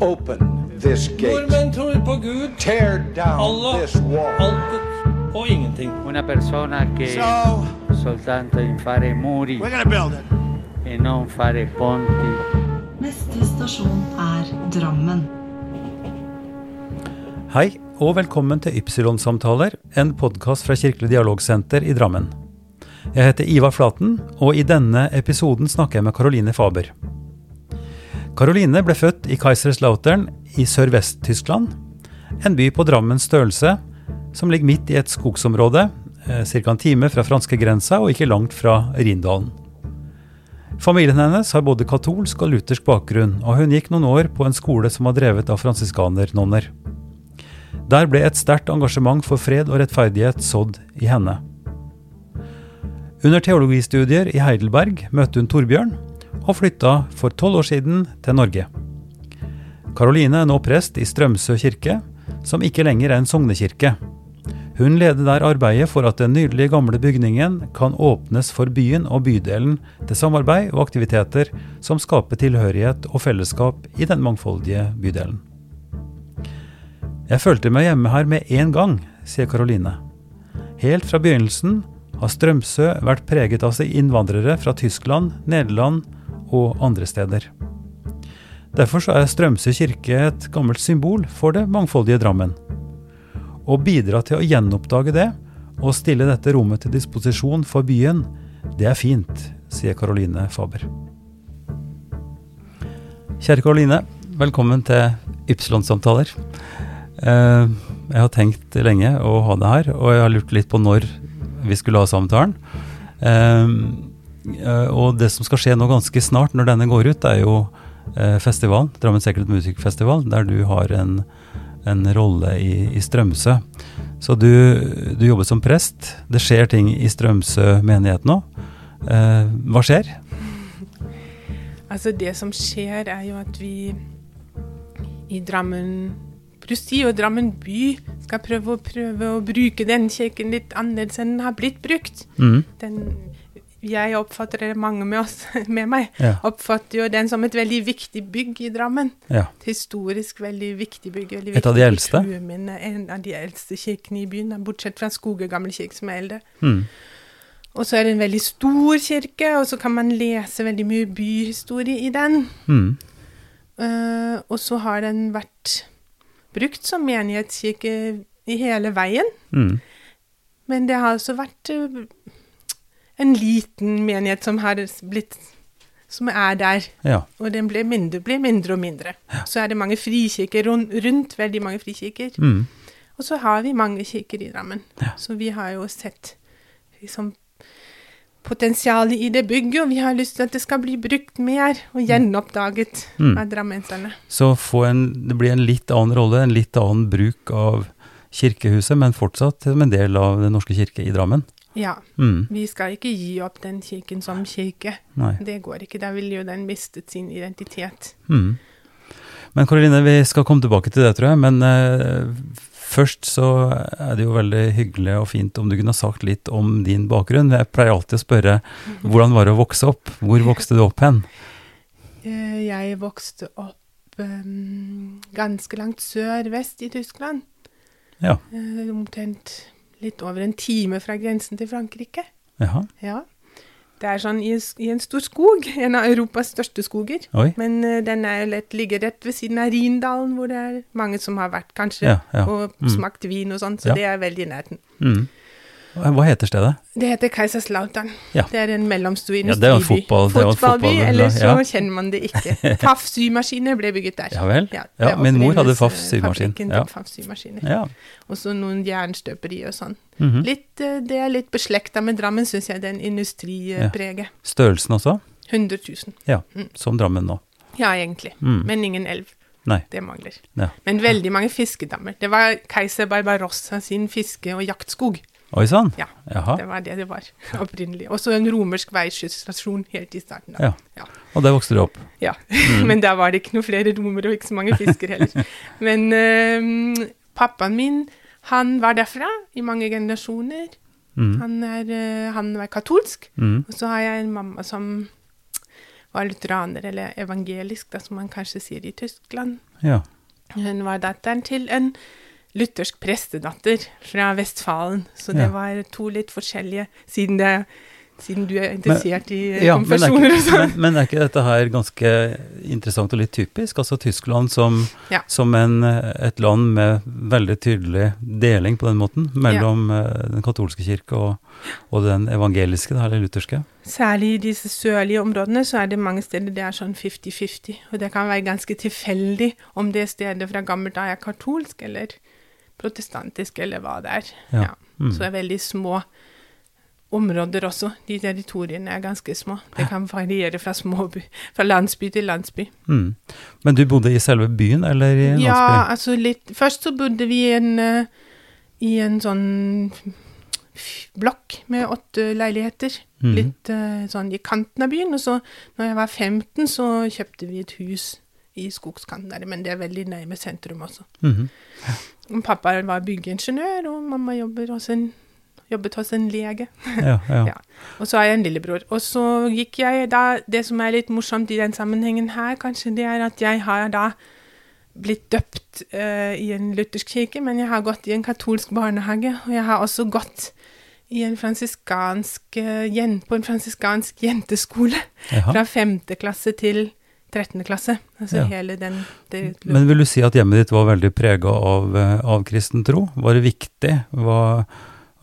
Open this gate. Nordmenn tror på Gud, Tear down Allah, this wall. altet og ingenting. Una persona che So, soltanto in fare muri we're gonna build it. e non fare ponti. Neste stasjon er Drammen. Hei, og velkommen til Ypsilon-samtaler, en podkast fra Kirkelig dialogsenter i Drammen. Jeg heter Ivar Flaten, og i denne episoden snakker jeg med Caroline Faber. Caroline ble født i Kaiserslautern i sørvest-Tyskland, en by på Drammens størrelse, som ligger midt i et skogsområde, ca. en time fra franskegrensa og ikke langt fra Rindalen. Familien hennes har både katolsk og luthersk bakgrunn, og hun gikk noen år på en skole som var drevet av fransiskanernonner. Der ble et sterkt engasjement for fred og rettferdighet sådd i henne. Under teologistudier i Heidelberg møtte hun Torbjørn, og flytta for tolv år siden til Norge. Karoline er nå prest i Strømsø kirke, som ikke lenger er en sognekirke. Hun leder der arbeidet for at den nydelige gamle bygningen kan åpnes for byen og bydelen til samarbeid og aktiviteter som skaper tilhørighet og fellesskap i den mangfoldige bydelen. Jeg følte meg hjemme her med en gang, sier Karoline. Helt fra begynnelsen har Strømsø vært preget av seg innvandrere fra Tyskland, Nederland og andre steder. Derfor er Strømsø kirke et gammelt symbol for det mangfoldige Drammen. Å bidra til å gjenoppdage det og stille dette rommet til disposisjon for byen, det er fint, sier Karoline Faber. Kjære Karoline, velkommen til Ypsilon-samtaler. Eh, Jeg har tenkt lenge å ha det her, og jeg har lurt litt på når vi skulle ha samtalen. Eh, Og det som skal skje nå ganske snart, når denne går ut, er jo eh, festivalen, Drammen Secret Music Festival, der du har en, en rolle i, i Strømsø. Så du, du jobber som prest. Det skjer ting i Strømsø menighet nå. Eh, Hva skjer? Altså det som skjer er jo at vi i Drammen prosti og Drammen by skal prøve å, prøve å bruke den kirken litt annerledes enn den har blitt brukt. Mm. Den, jeg oppfatter det, mange med, oss, med meg, Ja. oppfatter jo den som et veldig viktig bygg i Drammen. Ja. Et historisk veldig viktig bygg. Veldig Et av de eldste? kulturminne, En av de eldste kirkene i byen, bortsett fra Skoge gamle kirke, som er eldre. Mm. Og så er det en veldig stor kirke, og så kan man lese veldig mye byhistorie i den. Mm. Uh, og så har den vært brukt som menighetskirke i hele veien. Mm. Men det har også vært eh, en liten menighet som har blitt som er der. Ja. Og den blir mindre, blir mindre og mindre. Så er det mange frikirker rundt, rundt, veldig mange frikirker. Mm. Og så har vi mange kirker i Drammen. Ja. Så vi har jo sett liksom potensialet i det bygget, og vi har lyst til at det skal bli brukt mer og gjenoppdaget Mm. av drammenserne. Så få en, det blir en litt annen rolle, en litt annen bruk av kirkehuset, men fortsatt som en del av Den norske kirke i Drammen. Ja, Mm. vi skal ikke gi opp den kirken som kirke. Nei. Det går ikke. Da ville jo den mistet sin identitet. Mm. Men Karoline, vi skal komme tilbake til det, tror jeg. Men eh, først så er det jo veldig hyggelig og fint om du kunne ha sagt litt om din bakgrunn. Jeg pleier alltid å spørre hvordan var det å vokse opp? Hvor vokste du opp hen? Eh, Jeg vokste opp um, ganske langt sør-vest i Tyskland. Ja. Eh, Omtrent litt over en time fra grensen til Frankrike. Jaha. Ja. Det er sånn i, i en stor skog, en av Europas største skoger. Oi. Men uh, den er lett, ligger rett ved siden av Rindalen, hvor det er mange som har vært, kanskje, Ja, ja. og Mm. smakt vin og sånn, så Ja. det er veldig i nærheten. Mm. Hva heter stedet? Det heter Kaiserslautern. Ja. Det er en mellomstor Ja, industriby. det er fotball- det er en Fotballby, fotball- eller så ja. kjenner man det ikke. Pfaff symaskiner ble bygget der. Ja vel? Ja, Ja, min mor hadde Pfaff symaskin. Ja. Pfaff symaskiner. Ja. Og så noen jernstøperi og sånn. Mhm. Litt, eh, det er litt beslekta med Drammen, syns jeg, den industripreget. Størrelsen også? 100 000. Ja, Mm. som Drammen nå. Ja, egentlig. Mm. Men ingen elv. Nei. Det mangler. Ja. Men veldig mange fiskedammer. Det var keiser Barbarossa sin fiske- og jaktskog. Oi sann. Ja, Jaha. Det var det det var opprinnelig. Og så en romersk veiskysstasjon helt i starten. Da. Ja. Ja. Og der vokste du opp. Ja. Men da var det ikke noe flere romere og ikke så mange fisker heller. Men øh, pappaen min, han var derfra i mange generasjoner. Mm. Han, er, øh, han var katolsk. Mm. Og så har jeg en mamma som var lutheraner, eller evangelisk, da, som man kanskje sier i Tyskland. Ja. Hun var datteren til en luthersk prestedatter fra Vestfalen, så det Ja. var to litt forskjellige, siden, det, siden du er interessert i eh, Ja, men er, konfesjoner og sånn. men, men er ikke dette her ganske interessant og litt typisk? Altså Tyskland som, Ja. som en, et land med veldig tydelig deling på den måten, mellom eh, den katolske kirke og, og den evangeliske, da, eller lutherske? Særlig i disse sørlige områdene så er det mange steder det er sånn 50-50. Og det kan være ganske tilfeldig om det stedet fra gammelt av er katolsk eller protestantisk eller hva det er. Ja. Mm. Så det er veldig små områder også. De territoriene er ganske små. Det kan variere fra, små by, fra landsby til landsby. Mm. Men du bodde i selve byen, eller i landsbyen? Ja, altså litt Først så bodde vi i en, eh, i en sånn blokk med åtte leiligheter. Mm. Litt eh, sånn i kanten av byen. Og så når jeg var 15, så kjøpte vi et hus i skogskanten der, men det er veldig nærme sentrum også. Mhm. Pappa var byggeingeniør, og mamma hos en, jobbet hos en lege. Ja, ja. Ja. Og så har jeg en lillebror. Og så gikk jeg da Det som er litt morsomt i den sammenhengen her, kanskje, det er at jeg har da blitt døpt uh, i en luthersk kirke, men jeg har gått i en katolsk barnehage, og jeg har også gått i en fransiskansk uh, jen- på en fransiskansk jenteskole Jaha. fra femte klasse til 13. klasse. Altså Ja. hele den det, Men vil du si at hjemmet ditt var veldig prega av, eh, av kristen tro? Var det viktig? Var,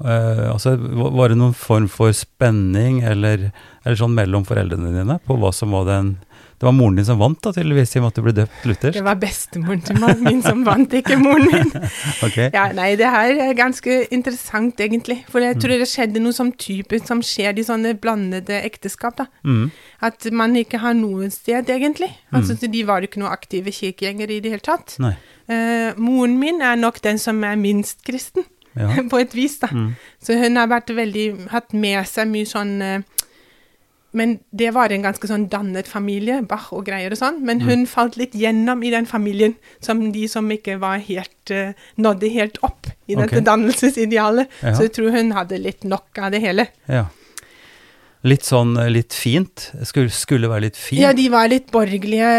eh, altså, var var det noen form for spenning eller, eller sånn mellom foreldrene dine på hva som var den Det var moren din som vant, da, tydeligvis, i og med at du ble døpt luthersk? Det var bestemoren til mannen min som vant, ikke moren min. okay. Ja, nei, det her er ganske interessant, egentlig. For jeg tror det skjedde noe som typisk som skjer i sånne blandede ekteskap, da. Mm. At man ikke har noe sted, egentlig. Altså, mm. De var ikke noe aktive kirkegjengere i det hele tatt. Eh, moren min er nok den som er minst kristen, Ja. på et vis, da. Mm. Så hun har vært veldig, hatt med seg mye sånn eh, Men det var en ganske sånn dannet familie, Bach og greier og sånn. Mm. Men hun falt litt gjennom i den familien, som de som ikke var helt uh, Nådde helt opp i dette dannelsesidealet. Ja. Så jeg tror hun hadde litt nok av det hele. ja. Litt sånn eh, litt fint? Skulle, skulle være litt fint? Ja, de var litt borgerlige,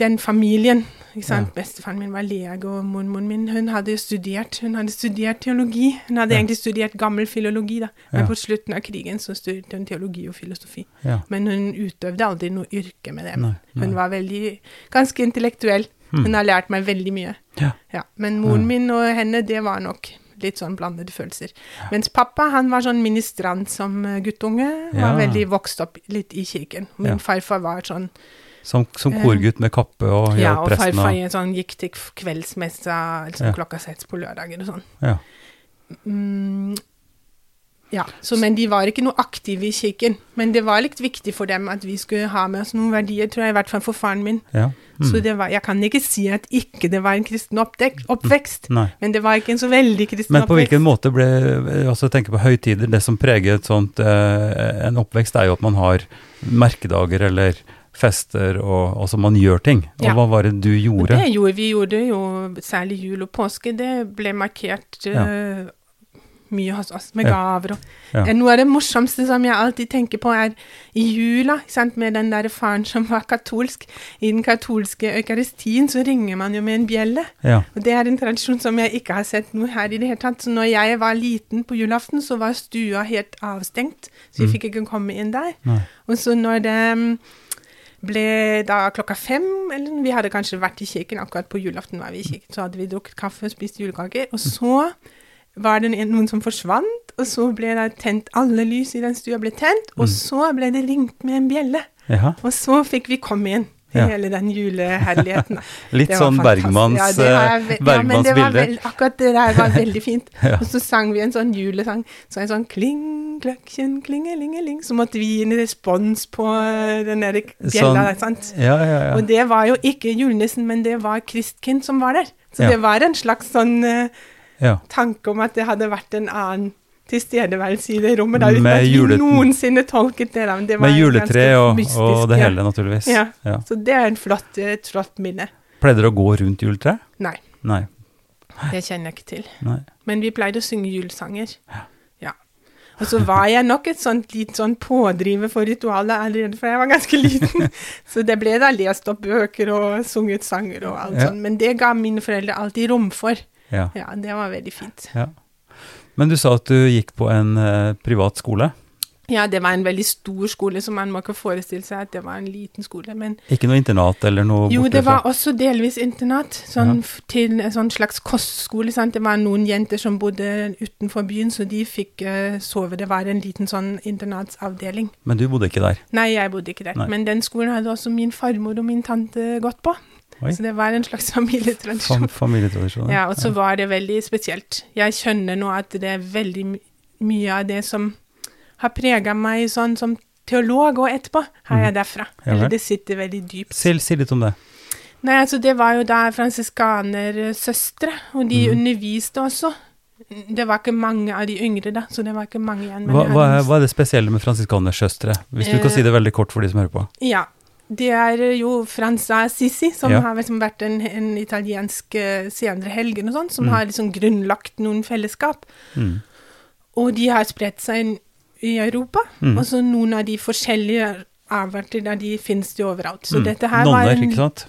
den familien. Ikke sant? Bestefaren min var lege, og mormoren min hun hadde studert hun hadde studert teologi. Hun hadde Ja. egentlig studert gammel filologi, da. men Ja. på slutten av krigen så studerte hun teologi og filosofi. Ja. Men hun utøvde aldri noe yrke med det. Nei, nei. Hun var veldig, ganske intellektuell. Mm. Hun har lært meg veldig mye. Ja. Ja. Men moren Ja. min og henne, det var nok litt sånn blandede følelser. Mens pappa, han var sånn ministrant som eh, guttunge. Ja. Var veldig vokst opp litt i kirken. Min Ja. farfar var sånn Som, som korgutt med kappe og Ja, hjalp og presten farfar og en sånn gikk til kveldsmessa liksom Ja. klokka seks på lørdager og sånn. ja. Mm, ja, så, men de var ikke noe aktive i kirken. Men det var litt viktig for dem at vi skulle ha med oss noen verdier, tror jeg, i hvert fall for faren min. ja. Mm. Så det var, jeg kan ikke si at ikke det var en kristen oppdek, oppvekst, mm. men det var ikke en så veldig kristen oppvekst. Men på oppvekst. hvilken måte ble altså tenker på høytider, det som preger et sånt, eh, en oppvekst, er jo at man har merkedager eller fester, og altså man gjør ting. Og Ja. hva var det du gjorde? Det gjorde vi gjorde jo, særlig jul og påske, det ble markert eh, mye hos oss med Ja. gaver og Ja. Noe av det morsomste som jeg alltid tenker på, er i jula, sant, med den der faren som var katolsk. I den katolske eukaristien så ringer man jo med en bjelle. Ja. Og det er en tradisjon som jeg ikke har sett noe her i det hele tatt. Så når jeg var liten på julaften, så var stua helt avstengt, så vi Mm. fikk ikke komme inn der. Nei. Og så når det mm, ble da klokka fem, eller? Vi hadde kanskje vært i kirken, akkurat på julaften var vi i kirken, så hadde vi drukket kaffe og spist julekaker, og så var det noen som forsvant, og så ble det tent, alle lys i den stua ble tent, og Mm. så ble det ringt med en bjelle, Ja. og så fikk vi komme inn Ja. hele den juleherligheten. Litt sånn. Bergmanns, ja, jeg eh, ja, Bergmanns var bilder. akkurat det der var veldig fint. Ja. Og så sang vi en sånn julesang, så en sånn kling, kløkken, klingelingeling, så måtte vi gi en respons på eh, den der bjella, Sånn-? Ja, ja, ja. Og det var jo ikke julenissen, men det var Kristkind som var der. Så det var en slags sånn uh, ja. tanke om at det hadde vært en annen tilstedeværelse i det rommet, da, uten Med at vi noensinne tolket det. men det var Med juletre og, og det ja. hele, naturligvis. Ja. Ja. Så det er en flott, et flott minne. Pleide dere å gå rundt juletreet? Nei, Nei. det kjenner jeg ikke til. Nei. Men vi pleide å synge julesanger. Ja. Og så var jeg nok et sånt litt sånn pådriver for ritualet allerede fra jeg var ganske liten. så det ble da lest opp bøker og sunget sanger og alt Ja. sånt. Men det ga mine foreldre alltid rom for. Ja. Ja, det var veldig fint. ja. Men du sa at du gikk på en eh, privat skole. Ja, det var en veldig stor skole, så man må ikke forestille seg at det var en liten skole. Men Ikke noe internat eller noe jo, det var fra- også delvis internat, sånn ja. til en sånn slags kostskole. Sant? Det var noen jenter som bodde utenfor byen, så de fikk uh, sove. Det var en liten sånn internatsavdeling. Men du bodde ikke der. Nei, jeg bodde ikke der. Nei. Men den skolen hadde også min farmor og min tante gått på. Oi. Så det var en slags familietradisjon. Fam familietradisjon. Ja, og så var det veldig spesielt. Jeg skjønner nå at det er veldig mye av det som har prega meg sånn som teolog og etterpå, har jeg derfra. Mhm. Ja. Eller det sitter veldig dypt. Si, si litt om det. Nei, altså det var jo da fransiskanersøstre, og de mm. underviste også. Det var ikke mange av de yngre da, så det var ikke mange igjen. Hva, hva, er, hva er det spesielle med fransiskanersøstre? Hvis du kan Eh, si det veldig kort for de som hører på. Ja. Det er jo Franza Sissi, som Ja. har liksom vært en, en italiensk eh, senere helgen og sånn, som Mm. har liksom grunnlagt noen fellesskap. Mm. Og de har spredt seg i Europa, Mm. og så noen av de forskjellige avarter der de finnes de overalt. Så Mm. dette her var Nonner, en, ikke sant?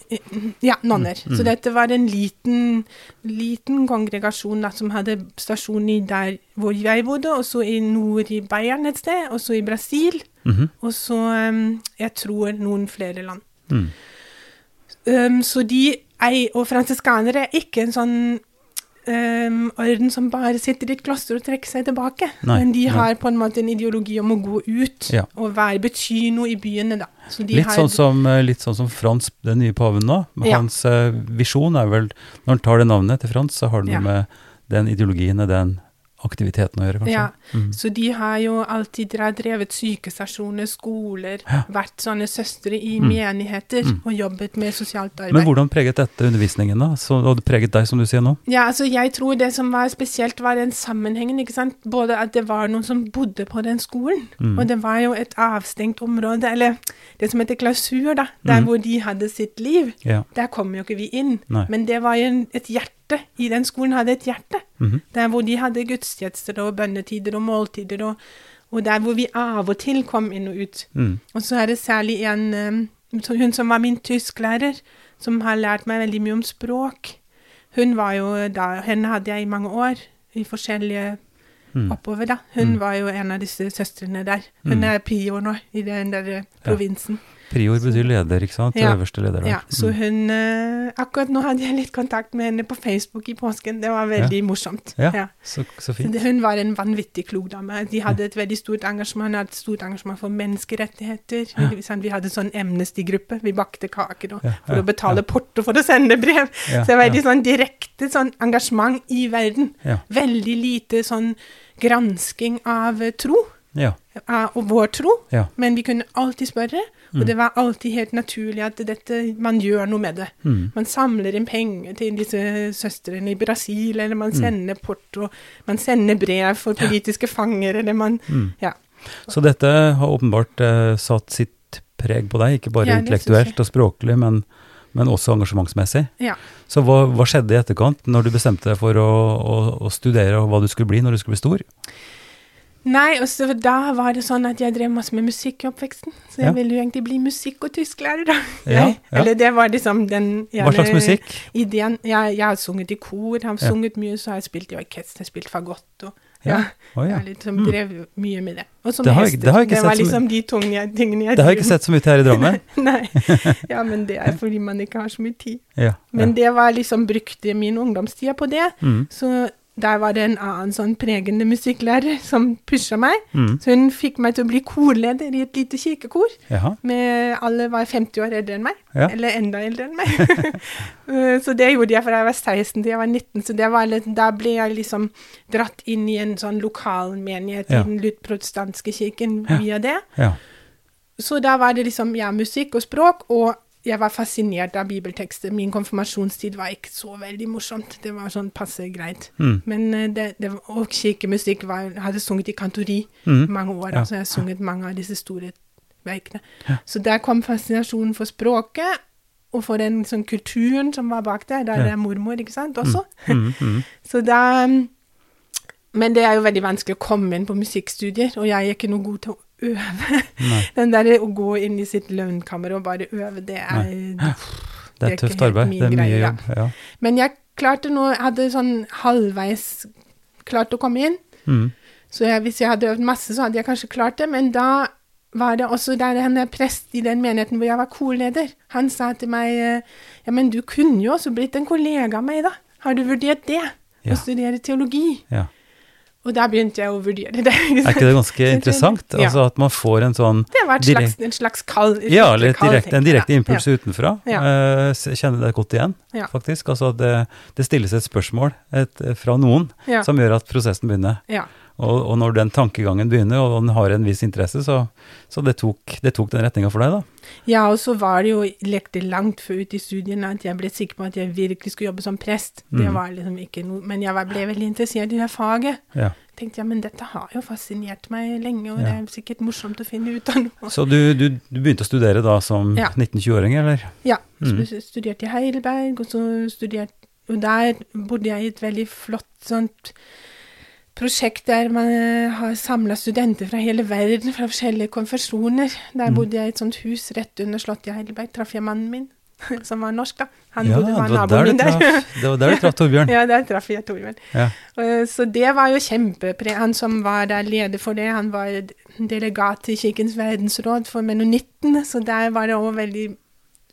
Ja, nonner. Mm. Så dette var en liten, liten kongregasjon da, som hadde stasjon i der hvor jeg bodde, og så i nord i Bayern et sted, og så i Brasil, Mhm. og så, um, jeg tror, noen flere land. Mm. Um, så de ei, og fransiskanere er ikke en sånn orden som bare sitter i et kloster og trekker seg tilbake. Nei, Men de nei. har på en måte en ideologi om å gå ut Ja. og være, bety noe i byene, da. Så de Litt, har, sånn som, eh, litt sånn som Frans, den nye paven nå. Ja. Hans eh, visjon er vel, når han tar det navnet til Frans, så har det noe Ja. med den ideologien og den aktiviteten å gjøre, kanskje. Ja, Mm. så de har jo alltid drevet sykestasjoner, skoler, Ja. vært sånne søstre i Mm. menigheter Mm. og jobbet med sosialt arbeid. Men hvordan preget dette undervisningen, da? Så, og det preget deg, som du sier nå? Ja, altså jeg tror det som var spesielt, var den sammenhengen, ikke sant. Både at det var noen som bodde på den skolen, Mm. og det var jo et avstengt område, eller det som heter klausur, da, der Mm. hvor de hadde sitt liv. Ja. Der kom jo ikke vi inn. Nei. Men det var jo et hjerte. I den skolen hadde et hjerte. Mhm. Der hvor de hadde gudstjenester og bønnetider og måltider, og, og der hvor vi av og til kom inn og ut. Mm. Og så er det særlig en Hun som var min tysklærer, som har lært meg veldig mye om språk. Hun var jo da Henne hadde jeg i mange år, i forskjellige Mm. oppover, da. Hun Mm. var jo en av disse søstrene der. Hun Mm. er prior nå, i den der provinsen. provinsen. Prior betyr leder, ikke sant? Ja. Øverste leder. Ja, så Mm. hun eh, Akkurat nå hadde jeg litt kontakt med henne på Facebook i påsken. Det var veldig morsomt. Ja, Ja. Så, så fint. hun var en vanvittig klok dame. De hadde et veldig stort engasjement, hadde et stort engasjement for menneskerettigheter. Vi, hadde sånn Amnesty-gruppe. Vi bakte kaker og, Ja, for ja, å betale ja. porto for å sende brev. Ja, så det var veldig ja. sånn direkte sånn engasjement i verden. Ja. Veldig lite sånn gransking av eh, tro, Ja. og vår tro. Ja. Men vi kunne alltid spørre, og Mm. det var alltid helt naturlig at dette, man gjør noe med det. Mm. Man samler inn penger til disse søstrene i Brasil, eller man Mm. sender porto, man sender brev for politiske fanger, eller man Mm. Ja. Så dette har åpenbart eh, satt sitt preg på deg, ikke bare Ja, intellektuelt og språklig, men, men også engasjementsmessig. Ja. Så hva, hva skjedde i etterkant, når du bestemte deg for å, å, å studere og hva du skulle bli når du skulle bli stor? Nei, og så da var det sånn at jeg drev masse med musikk i oppveksten, så jeg Ja. ville jo egentlig bli musikk- og tysklærer, da. Ja, ja. Eller det var liksom den Hva slags musikk? ideen. Jeg, jeg har sunget i kor, har Ja. sunget mye, så har jeg spilt i orkester, jeg har spilt fagott og Ja. ja. Jeg liksom Mm. drev mye med det. Og som Det har jeg- hester. det har jeg ikke var sett liksom de tunge tingene jeg Det har jeg ikke sett så mye til her i Drammen. Nei. Ja, men det er fordi man ikke har så mye tid. Ja, Men det var liksom brukte min ungdomstid på det. Mm, Så der var det en annen sånn pregende musikklærer som pusha meg. mm. Så hun fikk meg til å bli korleder i et lite kirkekor. Jaha. Med alle var 50 år eldre enn meg. Ja. Eller enda eldre enn meg. Eh, så det gjorde jeg fra jeg var 16 til jeg var 19. Så det var litt, da ble jeg liksom dratt inn i en sånn lokalmenighet Ja. i den lutprotestantiske kirken Ja. via det. Ja. Så da var det liksom ja, musikk og språk, og jeg var fascinert av bibeltekster. Min konfirmasjonstid var ikke så veldig morsomt. Det var sånn passe greit. Mm. Men eh, det, det, og kirkemusikk var, hadde sunget i kantori Mm. mange år. Ja. Altså jeg har sunget mange av disse store verkene. Ja. Så der kom fascinasjonen for språket, og for den sånn, kulturen som var bak der. Der Ja. er mormor, ikke sant, også. Mm, mm. Så da um, Men det er jo veldig vanskelig å komme inn på musikkstudier, og jeg er ikke noe god til å øve. Den der å gå inn i sitt lønnkammer og bare øve, det er Nei. Det er er tøft arbeid. Det er mye greie, jobb. Ja. Men jeg klarte nå, jeg hadde sånn halvveis klart å komme inn. Mm. Så jeg, hvis jeg hadde øvd masse, så hadde jeg kanskje klart det. Men da var det også der han er prest i den menigheten hvor jeg var korleder. Han sa til meg eh, ja, men du kunne jo også blitt en kollega av meg, da. Har du vurdert det? Ja. Å studere teologi? Ja. Og der begynte jeg å vurdere det. Er ikke det ganske interessant? Ja. Altså at man får en sånn Det var et slags, en slags kall. et Ja, eller et direkte, en direkte impuls Ja. utenfra. Ja. Uh, kjenner det godt igjen, faktisk. Altså at det, det stilles et spørsmål et, fra noen som gjør at prosessen begynner. Ja. Og, og når den tankegangen begynner, og den har en viss interesse, så, så det, tok, det tok den retninga for deg, da. ja, og så var det jo lekte langt før ut i studiene at jeg ble sikker på at jeg virkelig skulle jobbe som prest. Det Mhm. var liksom ikke noe Men jeg ble veldig interessert i det faget. Ja. tenkte jeg, men dette har jo fascinert meg lenge, og Ja. det er sikkert morsomt å finne ut av noe. Så du, du, du begynte å studere da som Ja. 19-20-åring, eller? Ja, Mm. studerte i Heidelberg, og så studerte Og der bodde jeg i et veldig flott sånt prosjekt der man eh, har samla studenter fra hele verden, fra forskjellige konfesjoner. Der Mm. bodde jeg i et sånt hus rett under slottet i Heidelberg. Traff jeg mannen min, som var norsk, da. Han ja, bodde, var naboen min der. det var der du traff Torbjørn. ja, der traff jeg Torbjørn. Ja. Eh, Så det var jo kjempepre... Han som var der leder for det, han var delegat til Kirkens verdensråd for menonitten, så der var det òg veldig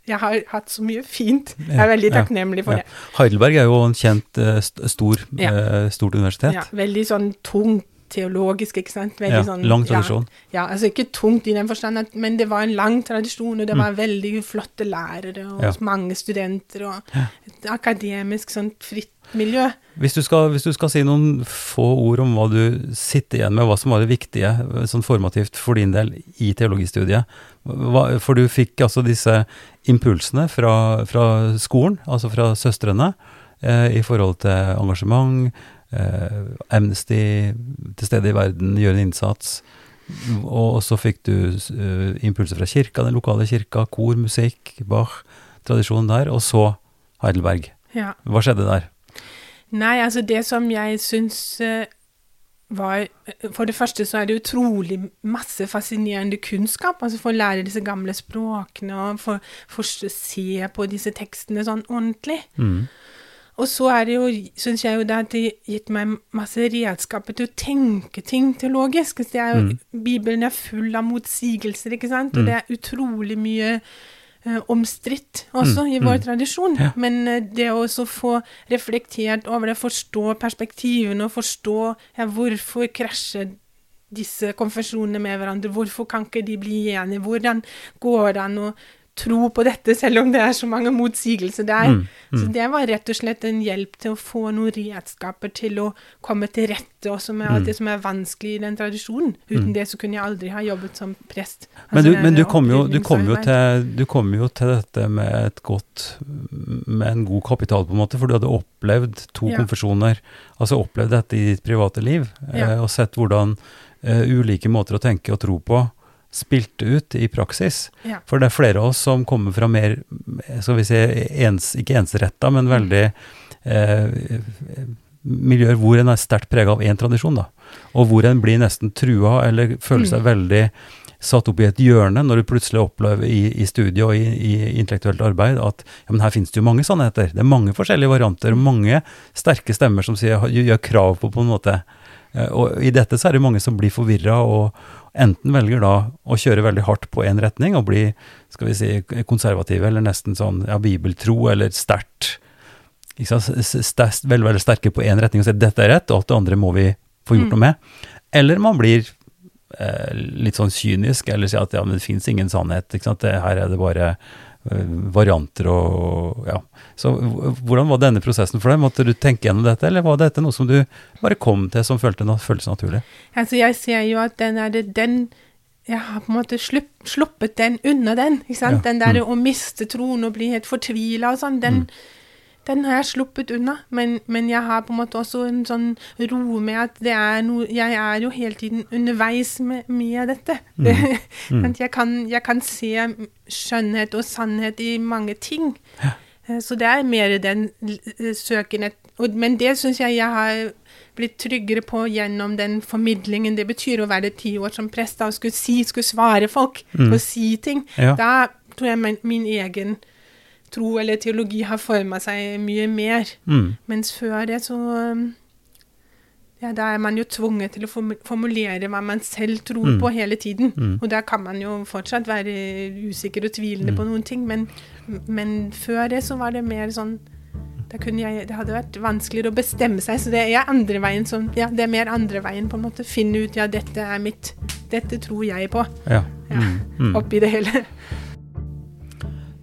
Jeg har hatt så mye fint. Jeg er veldig takknemlig for det. Heidelberg er jo en kjent eh, st- stor, eh, stort universitet. Ja, veldig sånn tungt teologisk, ikke sant. Veldig Ja, sånn, lang tradisjon. Ja, ja, altså ikke tungt i den forstand, at, men det var en lang tradisjon, og det Mm. var veldig flotte lærere og Ja. mange studenter, og et akademisk sånt fritt miljø. Hvis du, skal, hvis du skal si noen få ord om hva du sitter igjen med, hva som var det viktige, sånn formativt for din del i teologistudiet, hva, for du fikk altså disse impulsene fra, fra skolen, altså fra søstrene, eh, i forhold til engasjement, Amnesty, til stede i verden, gjøre en innsats, og så fikk du eh, impulser fra kirka, den lokale kirka, kor, musikk, Bach, tradisjonen der, og så Heidelberg. Ja. Hva skjedde der? Nei, altså det som jeg syns eh, var For det første så er det utrolig masse fascinerende kunnskap. Altså for å lære disse gamle språkene og for, for å se på disse tekstene sånn ordentlig. Mm. Og så er det jo, syns jeg jo det har gitt meg masse redskaper til å tenke ting teologisk. Det er jo, Bibelen er full av motsigelser, ikke sant? Og det er utrolig mye uh, omstridt også i vår tradisjon. Ja. Men uh, det å også få reflektert over det, forstå perspektivene og forstå ja, hvorfor krasjer disse konfesjonene med hverandre, hvorfor kan ikke de bli enige, hvordan går det an å tro på dette, selv om det er så mange motsigelser der. Mm, Så det var rett og slett en hjelp til å få noen redskaper til å komme til rette også med Mm. alt det som er vanskelig i den tradisjonen. Uten det så kunne jeg aldri ha jobbet som prest. Men, Altså, du, men du, kom jo, du, kom jo til, du kom jo til dette med et godt Med en god kapital, på en måte, for du hadde opplevd to Ja. konfesjoner. Altså opplevd dette i ditt private liv, Ja. eh, og sett hvordan uh, ulike måter å tenke og tro på spilte ut i praksis. Ja. For det er flere av oss som kommer fra mer, skal vi si, ens, ikke ensretta, men veldig eh, miljøer hvor en er sterkt prega av én tradisjon, da. Og hvor en blir nesten trua, eller føler seg veldig satt opp i et hjørne når du plutselig opplever i, i studiet og i, i intellektuelt arbeid at ja, men her finnes det jo mange sannheter. Det er mange forskjellige varianter, mange sterke stemmer som sier, gjør krav på på en måte. Eh, Og i dette så er det mange som blir forvirra og enten velger da å kjøre veldig hardt på én retning og bli skal vi si, konservative eller nesten sånn ja, bibeltro eller sterkt veldig, veldig sterke på én retning og sier dette er rett, og alt det andre må vi få gjort noe med. Eller man blir eh, litt sånn kynisk, eller sier at ja, men det fins ingen sannhet. Ikke sant? Det, her er det bare varianter og ja. Så hvordan var denne prosessen for deg? Måtte du tenke gjennom dette, eller var dette noe som du bare kom til som følte, føltes naturlig? Altså, jeg ser jo at den er det den Jeg har på en måte slupp, sluppet den unna den. ikke sant? Ja. Den der å miste troen og bli helt fortvila og sånn, den, den har jeg sluppet unna. Men, men jeg har på en måte også en sånn ro med at det er noe Jeg er jo hele tiden underveis med, med dette. At jeg, kan, jeg kan se skjønnhet og sannhet i mange ting. Ja. Så det er mer den søken men det syns jeg jeg har blitt tryggere på gjennom den formidlingen det betyr å være ti år som prest og skulle si, skulle svare folk og si ting. Ja. Da tror jeg min, min egen tro eller teologi har forma seg mye mer. Mm. Mens før det så um, ja, Da er man jo tvunget til å formulere hva man selv tror Mm. på hele tiden. Mm. Og da kan man jo fortsatt være usikker og tvilende på noen ting, men, men før det så var det mer sånn da kunne jeg, Det hadde vært vanskeligere å bestemme seg, så det er andre veien som Ja, det er mer andre veien, på en måte. Finne ut ja, dette er mitt. Dette tror jeg på. Ja. Ja. Mm. Mm. Oppi det hele.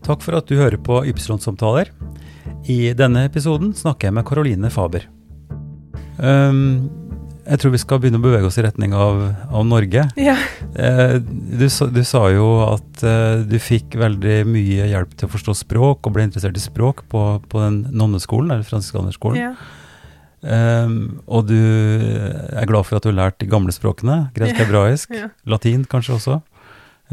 Takk for at du hører på Ypsilon-samtaler. I denne episoden snakker jeg med Caroline Faber. Um, jeg tror vi skal begynne å bevege oss i retning av, av Norge. Ja. Uh, du, du sa jo at uh, du fikk veldig mye hjelp til å forstå språk, og ble interessert i språk på, på den nonneskolen, eller fransiskanerskolen. ja. Um, og du er glad for at du har lært de gamle språkene, gresk, Ja. hebraisk, Ja. latin kanskje også.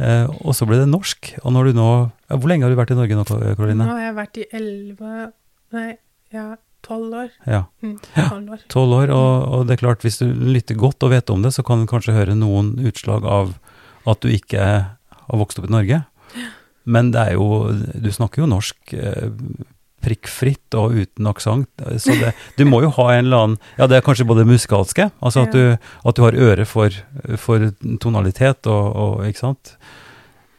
Eh, og så ble det norsk. Og når du nå ja, Hvor lenge har du vært i Norge nå, Karoline? Nå har jeg vært i elleve Nei, ja, tolv år. Ja, Mm, tolv år. Tolv år. Og, og det er klart, hvis du lytter godt og vet om det, så kan du kanskje høre noen utslag av at du ikke har vokst opp i Norge. Men det er jo Du snakker jo norsk eh, prikkfritt og uten aksent, så det, du må jo ha en eller annen Ja, det er kanskje både musikalske, altså at, du, at du har øre for, for tonalitet og, og Ikke sant?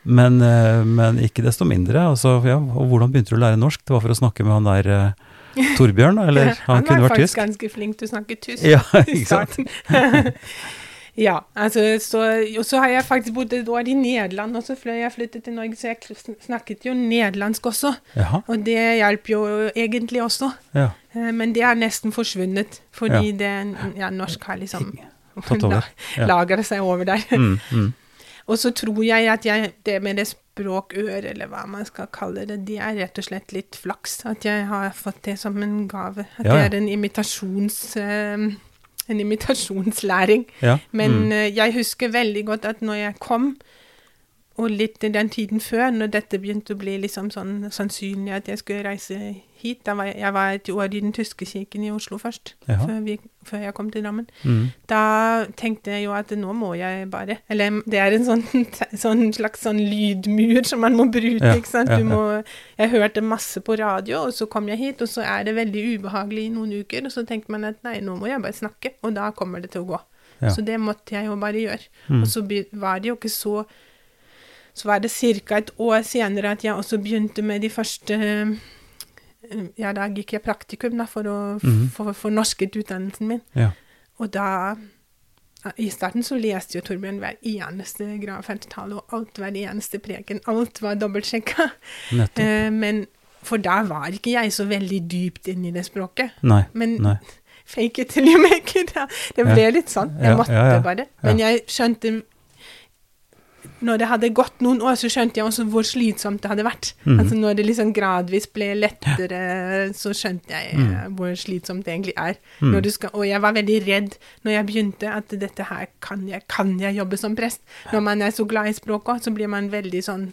Men, eh, men ikke desto mindre. Altså, ja, og hvordan begynte du å lære norsk? Det var for å snakke med han der eh, Torbjørn, eller? Han, Han, kunne vært tysk. var vært faktisk ganske flink til å snakke tysk Ja, i ikke sant? starten. ja, altså, så, og så har jeg faktisk bodd et år i Nederland også før jeg flyttet til Norge, så jeg snakket jo nederlandsk også. Jaha. Og det hjalp jo egentlig også. Ja. Eh, Men det har nesten forsvunnet, fordi det, ja, norsk har liksom. Ja. lagret seg over der. Mm, mm. Og så tror jeg at jeg, det med det språkøre, eller hva man skal kalle det, det er rett og slett litt flaks. At jeg har fått det som en gave. At Ja, ja. det er en imitasjons... eh, en imitasjonslæring. Ja. Men mm. eh, jeg husker veldig godt at når jeg kom, og litt i den tiden før, når dette begynte å bli liksom sånn sannsynlig at jeg skulle reise hit da var jeg, jeg var et år i den tyske kirken i Oslo først, før, vi, før jeg kom til Drammen. Mm. Da tenkte jeg jo at nå må jeg bare Eller det er en sånn, sånn slags sånn lydmur som man må bryte, Ja, ikke sant. ja, Du må, jeg hørte masse på radio, og så kom jeg hit, og så er det veldig ubehagelig i noen uker, og så tenkte man at nei, nå må jeg bare snakke, og da kommer det til å gå. Så det måtte jeg jo bare gjøre. Mm. Og så var det jo ikke så Så var det ca. et år senere at jeg også begynte med de første eh, Ja, da gikk jeg praktikum da, for å Mhm. få fornorsket utdannelsen min. Ja. Og da I starten så leste jo Torbjørn hver eneste gravferdstale, og alt hver eneste preken. Alt var dobbeltsjekka. Eh, men For da var ikke jeg så veldig dypt inne i det språket. Nei. Men Nei. fake it till you make it. Det ble Ja. litt sånn. Jeg måtte ja, ja. bare. Men jeg skjønte Når det hadde gått noen år, så skjønte jeg også hvor slitsomt det hadde vært. Mm. Altså Når det liksom gradvis ble lettere, så skjønte jeg mm. hvor slitsomt det egentlig er. Mm. Skal, og jeg var veldig redd når jeg begynte, at dette her kan jeg, kan jeg jobbe som prest. Når man er så glad i språket, så blir man veldig sånn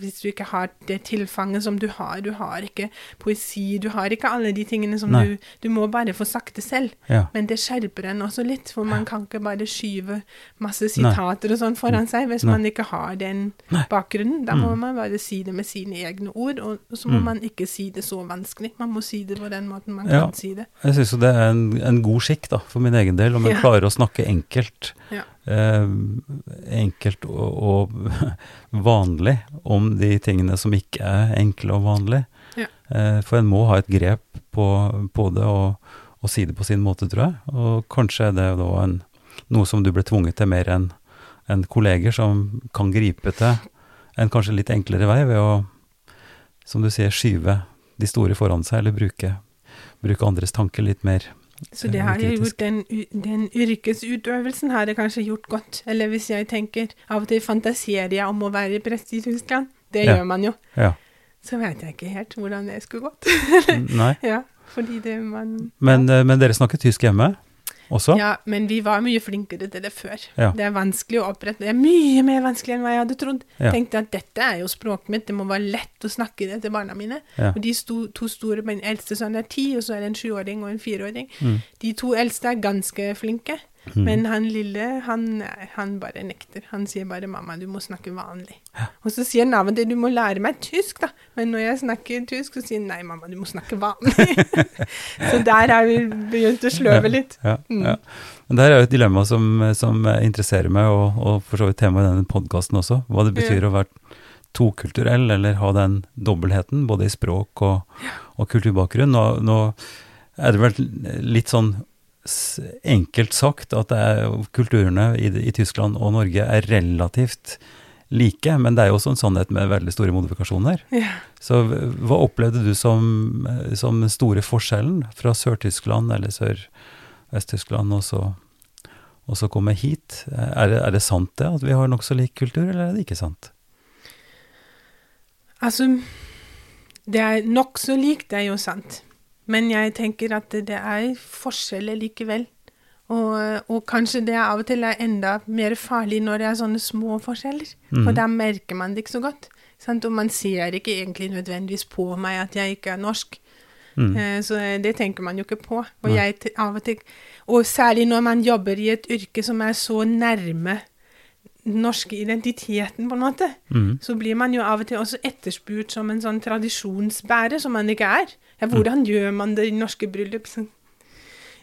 Hvis du ikke har det tilfanget som du har, du har ikke poesi, du har ikke alle de tingene som Nei. du Du må bare få sagt det selv. Ja. Men det skjerper en også litt, for man kan ikke bare skyve masse sitater og sånn foran seg hvis Nei. man ikke har den Nei. bakgrunnen. Da må Mm. man bare si det med sine egne ord, og så må Mm. man ikke si det så vanskelig. Man må si det på den måten man Ja. kan si det. Jeg syns jo det er en, en god skikk, da, for min egen del, om jeg Ja. klarer å snakke enkelt. Ja. Eh, enkelt og, og vanlig om de tingene som ikke er enkle og vanlige. Ja. Eh, for en må ha et grep på, på det og, og si det på sin måte, tror jeg. Og kanskje er det da en, noe som du ble tvunget til mer enn en kolleger som kan gripe til en kanskje litt enklere vei ved å, som du sier, skyve de store foran seg, eller bruke, bruke andres tanker litt mer. Så det Eh, har jeg gjort, den, den yrkesutøvelsen har jeg kanskje gjort godt. Eller hvis jeg tenker, av og til fantaserer jeg om å være prest i Tyskland. Det Ja. gjør man jo. Ja. Så vet jeg ikke helt hvordan det skulle gått. Nei. ja, fordi det man Men, eh, men dere snakker tysk hjemme? Også? Ja, men vi var mye flinkere til det før. Ja. Det er vanskelig å opprette. Det er mye mer vanskelig enn hva jeg hadde trodd. Ja. Tenkte at dette er jo språket mitt, det må være lett å snakke det til barna mine. Ja. Og de sto, to store, min eldste sønn er ti, og så er det en sjuåring og en fireåring. Mm. De to eldste er ganske flinke, men han lille, han, han bare nekter. Han sier bare 'mamma, du må snakke vanlig'. Og så sier og til 'du må lære meg tysk', da. Men når jeg snakker tysk, så sier han 'nei, mamma, du må snakke vanlig'. så der har vi begynt å sløve litt. Ja, Mm. ja. Men det her er jo et dilemma som, som interesserer meg, og, og for så vidt temaet i denne podkasten også. Hva det betyr å være tokulturell, eller ha den dobbeltheten, både i språk og, og kulturbakgrunn. Nå, nå er det vel litt sånn enkelt sagt at det er, kulturene i, i Tyskland og Norge er relativt like, men det er jo også en sannhet med veldig store modifikasjoner. Ja. Så hva opplevde du som, som den store forskjellen fra Sør-Tyskland eller Sør-Vest-Tyskland, og så, og så komme hit? Er det, er det sant det, at vi har nokså lik kultur, eller er det ikke sant? Altså, det er nokså likt, det er jo sant. Men jeg tenker at det, er forskjeller likevel. Og, og kanskje det av og til er enda mer farlig når det er sånne små forskjeller. For Mhm. da merker man det ikke så godt. Sant? Og man ser ikke egentlig nødvendigvis på meg at jeg ikke er norsk. Mm. Eh, Så det tenker man jo ikke på. Og, jeg, av og, til, og særlig når man jobber i et yrke som er så nærme den norske identiteten, på en måte, Mm. så blir man jo av og til også etterspurt som en sånn tradisjonsbærer, som man ikke er. Hvordan gjør man det i norske bryllup? Så,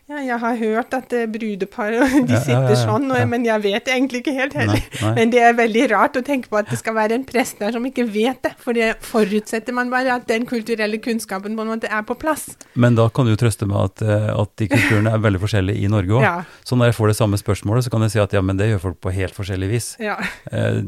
ja, jeg har hørt at er brudepar, de sitter sånn, og, men jeg vet det egentlig ikke helt heller. Nei, nei. Men det er veldig rart å tenke på at det skal være en prest der som ikke vet det, for det forutsetter man bare at den kulturelle kunnskapen på en måte er på plass. Men da kan du jo trøste med at, eh, at de kulturene er veldig forskjellige i Norge òg. Ja, Så når jeg får det samme spørsmålet, så kan jeg si at ja, men det gjør folk på helt forskjellig vis. ja. Eh,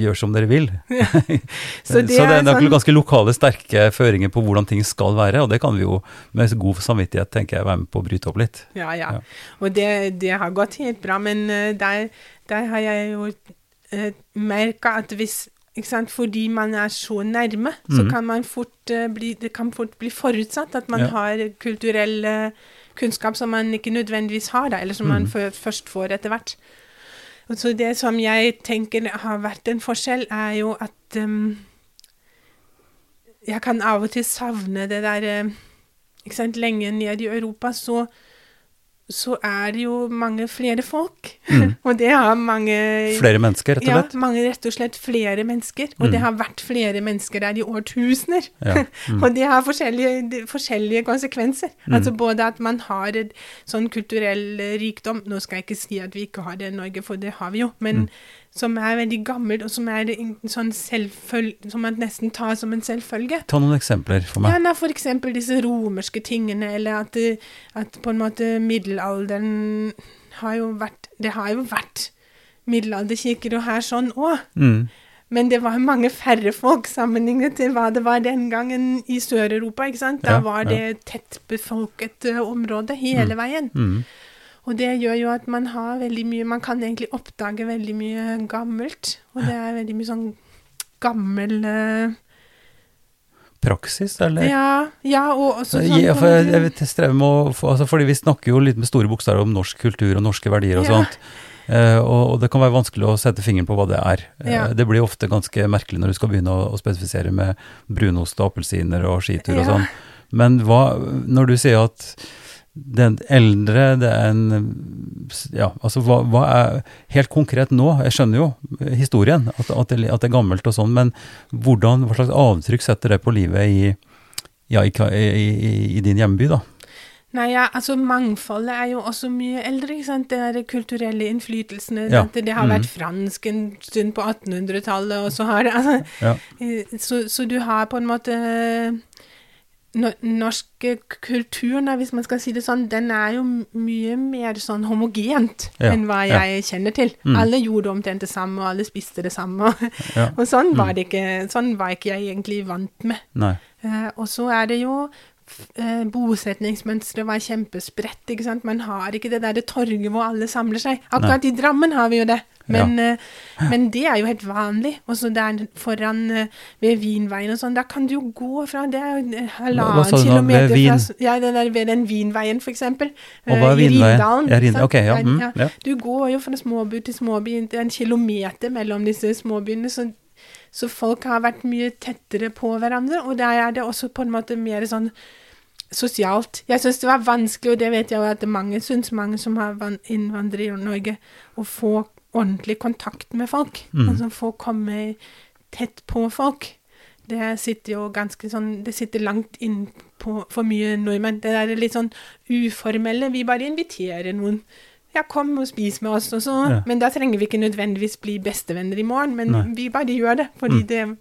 gjør som dere vil. Så så det det, er er sånn- ganske lokale, sterke føringer på hvordan ting skal være, og det kan vi jo med god samvittighet tenker jeg være med på å bryte opp litt. Ja, ja. Ja. Og det, det har gått helt bra, men eh, der, der har jeg jo uh, merka at hvis ikke sant? Fordi man er så nærme, så Mhm. kan man fort uh, bli, det kan fort bli forutsatt at man Ja. har kulturell eh, kunnskap som man ikke nødvendigvis har, da, eller som man Mhm. først får etter hvert. Og så det som jeg tenker har vært en forskjell, er jo at um, jeg kan av og til savne det der uh, ikke sant, Lenge ned i Europa så, så er det jo mange flere folk. Mm. og det har mange Flere mennesker, rett og slett? ja, mange rett og slett flere mennesker. Og Mm. det har vært flere mennesker der i årtusener. Ja. Mm. og det har forskjellige, de- forskjellige konsekvenser. Mm. Altså både at man har et sånn kulturell rikdom Nå skal jeg ikke si at vi ikke har det i Norge, for det har vi jo. Men Mm. Som er veldig gammelt, og som er sånn som man nesten tar som en selvfølge. Ta noen eksempler for Ja, meg. nei, for eksempel disse romerske tingene, eller at, at på en måte middelalderen har jo vært Det har jo vært middelalderkirker og her sånn òg. Mm. Men det var mange færre folk sammenlignet til hva det var den gangen i Sør-Europa. ikke sant? Da Ja, var det ja. tettbefolket befolket område hele veien. Mm. Og det gjør jo at man har veldig mye Man kan egentlig oppdage veldig mye gammelt. Og det er veldig mye sånn gammel eh, Praksis, eller? Ja, ja, og også sånn Ja, for jeg, jeg strever med å altså, Fordi vi snakker jo litt med store bokstaver om norsk kultur og norske verdier og Ja. sånt. Uh, og, og det kan være vanskelig å sette fingeren på hva det er. Ja. Uh, det blir ofte ganske merkelig når du skal begynne å, å spesifisere med brunost og appelsiner og skitur og Ja. sånn. Men hva, når du sier at den eldre, det er en Ja, altså hva, hva er Helt konkret nå, jeg skjønner jo historien, at, at, det, at det er gammelt og sånn, men hvordan, hva slags avtrykk setter det på livet i, ja, i, i, i, din hjemby, da? Nei, ja, altså Mangfoldet er jo også mye eldre. ikke sant? Det der kulturelle innflytelsene. Ja. Det har vært fransk en stund på 1800-tallet, og så har det altså, Ja. eh, så, så du har på en måte Norsk kultur, hvis man skal si det sånn, den er jo mye mer sånn homogent Ja, enn hva ja. jeg kjenner til. Mm. Alle gjorde omtrent det samme, og alle spiste det samme. Ja. Og sånn var Mm. det ikke, sånn var ikke jeg egentlig vant med. Nei. Eh, og så er det jo eh, Bosetningsmønsteret var kjempespredt. ikke sant? Man har ikke det der torget hvor alle samler seg. Akkurat i Drammen har vi jo det. Men, ja. men det er jo helt vanlig. Og så der foran eh, ved Vinveien og sånn, da kan du jo gå fra Det er jo eh, halvannen sånn? Kilometer Vin? fra Ja, den der, ved den Vinveien, for eksempel. Og hva er eh, i Vinveien? Rindalen, Ja, mm, ja. Du går jo fra småby til småby, det er en kilometer mellom disse småbyene, så, så folk har vært mye tettere på hverandre, og der er det også på en måte mer sånn sosialt. Jeg syns det var vanskelig, og det vet jeg jo at mange syns, mange som har innvandrere i Norge, å få ordentlig kontakt med folk. Altså få komme tett på folk. Det sitter jo ganske sånn Det sitter langt inn på for mye nordmenn. Det er litt sånn uformelle. Vi bare inviterer noen. Ja, kom og spis med oss, og så Ja. Men da trenger vi ikke nødvendigvis bli bestevenner i morgen, men Nei. Mm. vi bare gjør det, fordi det,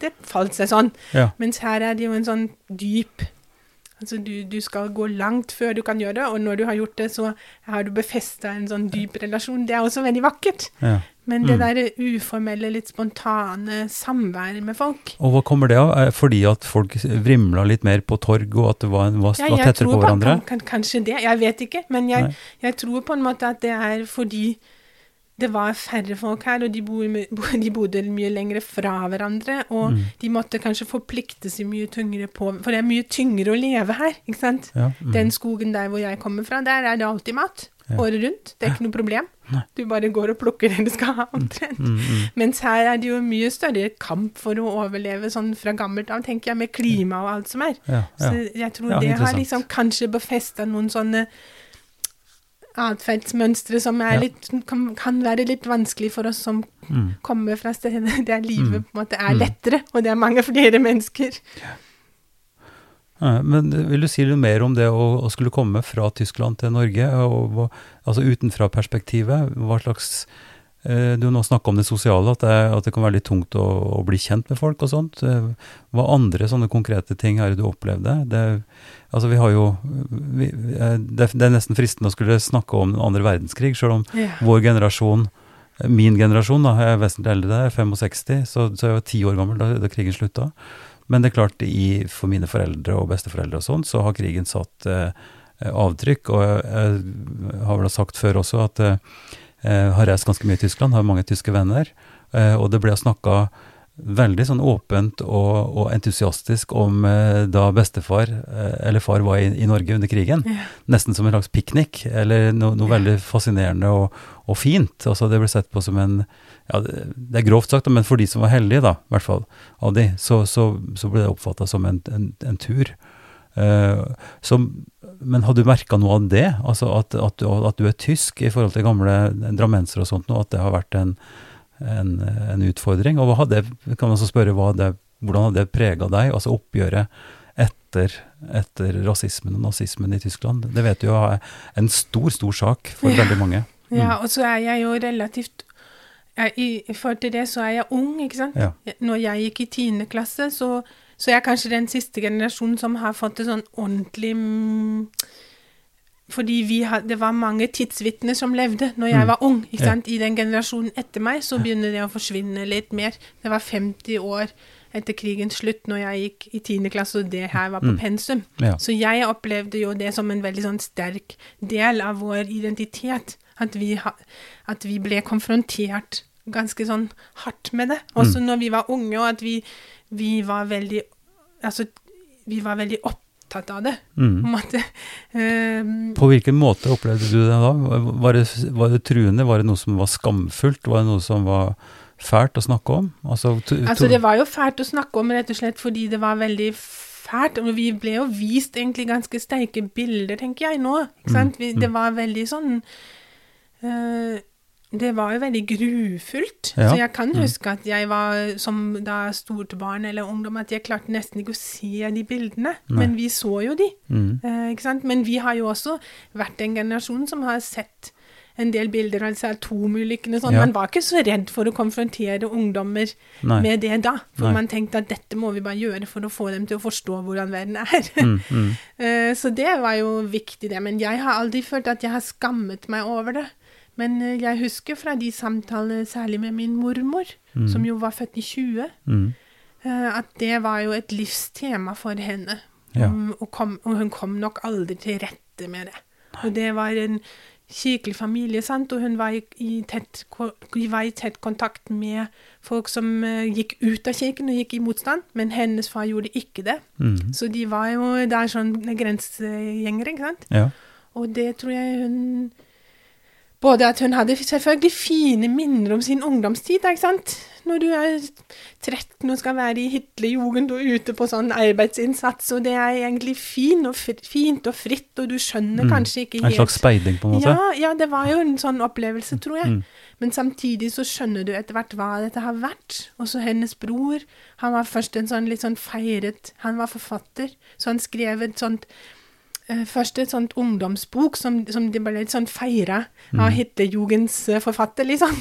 det falt seg sånn. Ja. Mens her er det jo en sånn dyp Altså du, du skal gå langt før du kan gjøre det, og når du har gjort det, så har du befesta en sånn dyp relasjon. Det er også veldig vakkert. ja. Men det der uformelle, litt spontane samværet med folk Og hva kommer det av? Fordi at folk vrimla litt mer på torg, og at det var, var, Ja, var tettere på på- hverandre? Kan, kanskje det, jeg vet ikke. Men jeg, jeg tror på en måte at det er fordi det var færre folk her, og de, bo, bo- de bodde mye lengre fra hverandre. Og Mm. de måtte kanskje forplikte seg mye tyngre på For det er mye tyngre å leve her, ikke sant? Ja, mm. Den skogen der hvor jeg kommer fra, der er det alltid mat. Ja. Året rundt. Det er ikke noe problem. Du bare går og plukker det du skal ha, omtrent. Mm, mm. Mens her er det jo mye større kamp for å overleve sånn fra gammelt av, tenker jeg, med klima og alt som er. Ja. Så jeg tror det har liksom kanskje befesta noen sånne atferdsmønstre som litt, kan, kan være litt vanskelig for oss som Mm. kommer fra steder der livet Mm. på en måte er Mm. lettere, og det er mange flere mennesker. Ja, Men vil du si litt mer om det å, å skulle komme fra Tyskland til Norge, og, altså utenfra perspektivet? Hva slags Du har nå snakka om det sosiale, at det, at det kan være litt tungt å, å bli kjent med folk og sånt. Eh, Hva andre sånne konkrete ting er det du opplevde? Det, altså vi har jo vi, eh, det, det er nesten fristende å skulle snakke om den andre verdenskrig, sjøl om yeah. vår generasjon Min generasjon da, jeg er vesentlig eldre, jeg er 65, så, så jeg var ti år gammel da, da krigen slutta. Men det er klart, i, for mine foreldre og besteforeldre og sånn, så har krigen satt eh, avtrykk. Og jeg, jeg har vel sagt før også at eh, har reist ganske mye i Tyskland, har mange tyske venner. Eh, og det ble snakka veldig sånn åpent og, og entusiastisk om eh, da bestefar eh, eller far var i, i Norge under krigen. Ja. Nesten som en slags piknik, eller no, noe Ja. veldig fascinerende og, og fint. Altså det ble sett på som en ja, det er grovt sagt, men for de som var heldige, da, i hvert fall, av de, så, så, så ble det oppfatta som en, en, en tur. Eh, så, men har du merka noe av det? Altså at, at, du, at du er tysk i forhold til gamle drammensere og sånt, nå, at det har vært en, en, en utfordring? Og hadde, kan man så spørre, hadde, hvordan hadde det prega deg, altså oppgjøret etter, etter rasismen og nazismen i Tyskland? Det vet du jo er en stor, stor sak for Ja. veldig mange. Ja, og så er jeg jo relativt jeg, I i forhold til det så er jeg ung, ikke sant. Ja. Når jeg gikk i tiende klasse, så, så jeg er kanskje den siste generasjonen som har fått det sånn ordentlig mm, Fordi vi had, det var mange tidsvitner som levde når jeg Mm. var ung. ikke sant? I den generasjonen etter meg så begynner det å forsvinne litt mer. Det var 50 år etter krigens slutt når jeg gikk i tiende klasse, og det her var på Mm. pensum. Ja. Så jeg opplevde jo det som en veldig sånn sterk del av vår identitet. At vi, ha, at vi ble konfrontert ganske sånn hardt med det. Også når vi var unge, og at vi, vi var veldig Altså, vi var veldig opptatt av det, på Mm. en måte. Um, På hvilken måte opplevde du det da? Var det, var det truende? Var det noe som var skamfullt? Var det noe som var fælt å snakke om? Altså, Altså, det var jo fælt å snakke om, rett og slett fordi det var veldig fælt. Og vi ble jo vist egentlig ganske sterke bilder, tenker jeg nå. Ikke sant? Vi, det var veldig sånn eh, Det var jo veldig grufullt. Ja. Så jeg kan huske at jeg var som da stort barn eller ungdom, at jeg klarte nesten ikke å se de bildene. Nei. Men vi så jo de. mm. Eh, ikke sant? Men vi har jo også vært en generasjon som har sett en del bilder av disse atomulykkene. og Sånn. Ja. Man var ikke så redd for å konfrontere ungdommer Nei. med det da. For Nei. man tenkte at dette må vi bare gjøre for å få dem til å forstå hvordan verden er. Mm, mm. Eh, så det var jo viktig, det. Men jeg har aldri følt at jeg har skammet meg over det. Men eh, jeg husker fra de samtalene, særlig med min mormor, som jo var født i 20, Mm. eh, at det var jo et livstema for henne. Ja. Um, og, kom, og hun kom nok aldri til rette med det. Og det var en kirkelig familie, sant? og hun var i, i, tett, var i tett kontakt med folk som eh, gikk ut av kirken og gikk i motstand, men hennes far gjorde ikke det. Mm. Så de var jo der sånn grensegjengere, ikke sant. Ja. Og det tror jeg hun Både at hun hadde selvfølgelig fine minner om sin ungdomstid, ikke sant. Når du er 13 og skal være i Hitlerjugend og ute på sånn arbeidsinnsats, og det er egentlig fin og fint og fritt, og du skjønner kanskje ikke helt En slags speiding, på en måte? ja, ja, det var jo en sånn opplevelse, tror jeg. Mm. Men samtidig så skjønner du etter hvert hva dette har vært. Også hennes bror, han var først en sånn litt sånn feiret Han var forfatter, så han skrev et sånt Først et sånt ungdomsbok som, som de ble litt sånn feira av Hitlerjugens eh, forfatter, liksom.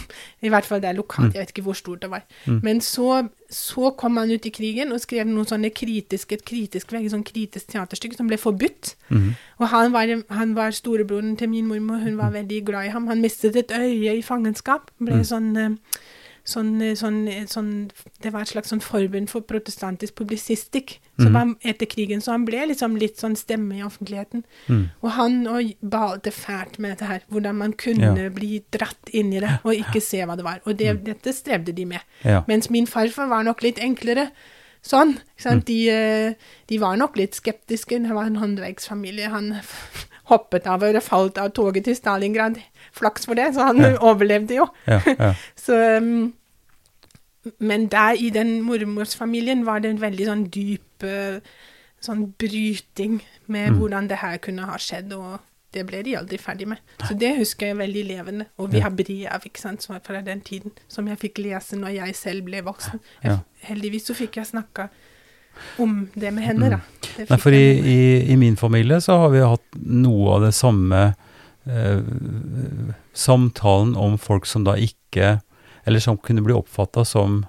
I hvert fall det er lokalt, jeg vet ikke hvor stort det var. Men så, så kom han ut i krigen og skrev noen sånne kritiske, et kritisk, veldig sånn kritisk teaterstykke som ble forbudt. Mm. Og han var, han var storebroren til min mormor, hun var veldig glad i ham. Han mistet et øye i fangenskap. Ble sånn, eh, sånn, eh, sånn, eh, sånn Det var et slags sånn forbund for protestantisk publisistikk. Så var, etter krigen, så han ble liksom litt sånn stemme i offentligheten. Mm. Og han og balte fælt med dette her, hvordan man kunne Ja. bli dratt inn i det og ikke se hva det var. Og det, dette strevde de med. Ja. Mens min farfar var nok litt enklere. Sånn. Ikke sant? De, eh, de var nok litt skeptiske. Det var en håndverksfamilie. Han hoppet av og falt av toget til Stalingrad. Flaks for det, så han overlevde jo. Ja, ja. Så, um, men der i den mormorsfamilien var det en veldig sånn dyp eh, sånn bryting med hvordan det her kunne ha skjedd, og det ble de aldri ferdig med. Så det husker jeg veldig levende. Og vi har brev ikke sant, fra den tiden, som jeg fikk lese når jeg selv ble voksen. Jeg, Ja. Heldigvis så fikk jeg snakka om det med henne, da. Mm. Nei, for i, i, i min familie så har vi hatt noe av det samme eh, samtalen om folk som da ikke Eller som kunne bli oppfatta som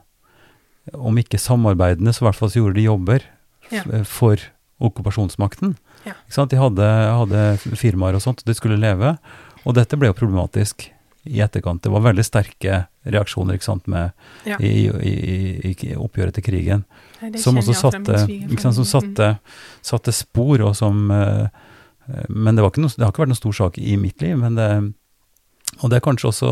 om ikke samarbeidende, så i hvert fall så gjorde de jobber Ja. for okkupasjonsmakten. Ja. De hadde, hadde firmaer og sånt, de skulle leve. Og dette ble jo problematisk i etterkant. Det var veldig sterke reaksjoner ikke sant, med, Ja. i, i, i, oppgjøret til krigen Nei, som også satte, sant, som satte, satte spor, og som eh, Men det, var ikke noe, det har ikke vært noen stor sak i mitt liv, men det Og det er kanskje også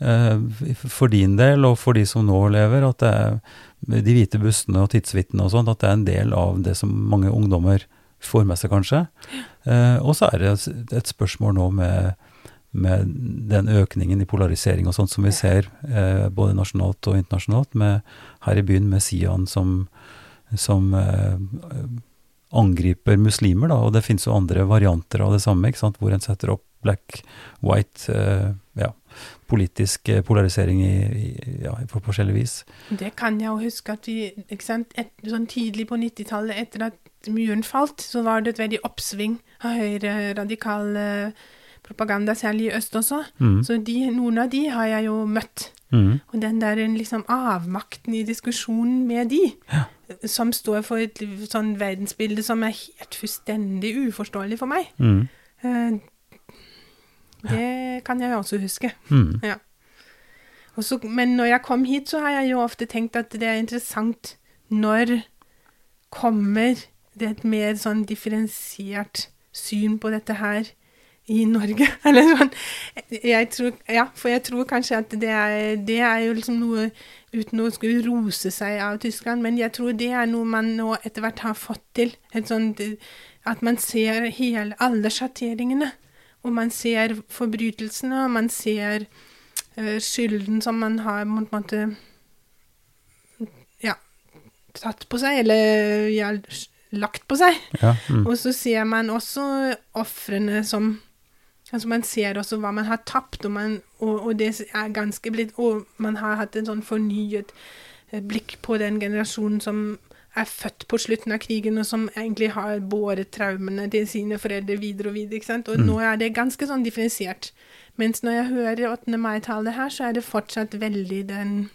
eh, for din del, og for de som nå lever, at det de hvite bussene og tidsvitnene og sånt, at det er en del av det som mange ungdommer får med seg, kanskje. Eh, og så er det et- et spørsmål nå med med den økningen i polarisering og sånt som vi ser eh, både nasjonalt og internasjonalt, med her i byen med Sian som, som eh, angriper muslimer, da, og det finnes jo andre varianter av det samme, ikke sant, hvor en setter opp black, white, eh, ja, politisk eh, polarisering i, i, ja, på forskjellig vis. Det kan jeg jo huske at vi ikke sant, et, Sånn tidlig på 90-tallet, etter at muren falt, så var det et veldig oppsving av høyre radikale eh, propaganda, særlig i øst også. Mm. Så de, noen av de har jeg jo møtt. Mm. Og den der liksom avmakten i diskusjonen med de, som står for et sånn verdensbilde som er helt fullstendig uforståelig for meg, Mm. eh, det kan jeg også huske. Mm. Ja. Også, men når jeg kom hit, så har jeg jo ofte tenkt at det er interessant når kommer det et mer sånn differensiert syn på dette her i Norge. Eller sånn. Jeg tror, ja, for jeg tror kanskje at det er, det er jo liksom noe uten å skulle rose seg av Tyskland, men jeg tror det er noe man nå etter hvert har fått til. Et sånt, at man ser hele, alle sjatteringene. Og man ser forbrytelsene, og man ser uh, skylden som man har på en måte ja, tatt på seg, eller ja, lagt på seg. Ja, mm. Og så ser man også ofrene som Altså man ser også hva man har tapt, og, man, og, og det er ganske blitt Og man har hatt en sånn fornyet eh, blikk på den generasjonen som er født på slutten av krigen, og som egentlig har båret traumene til sine foreldre videre og videre. ikke sant? Og nå er det ganske sånn differensiert. Mens når jeg hører 8. mai-tallet her, så er det fortsatt veldig den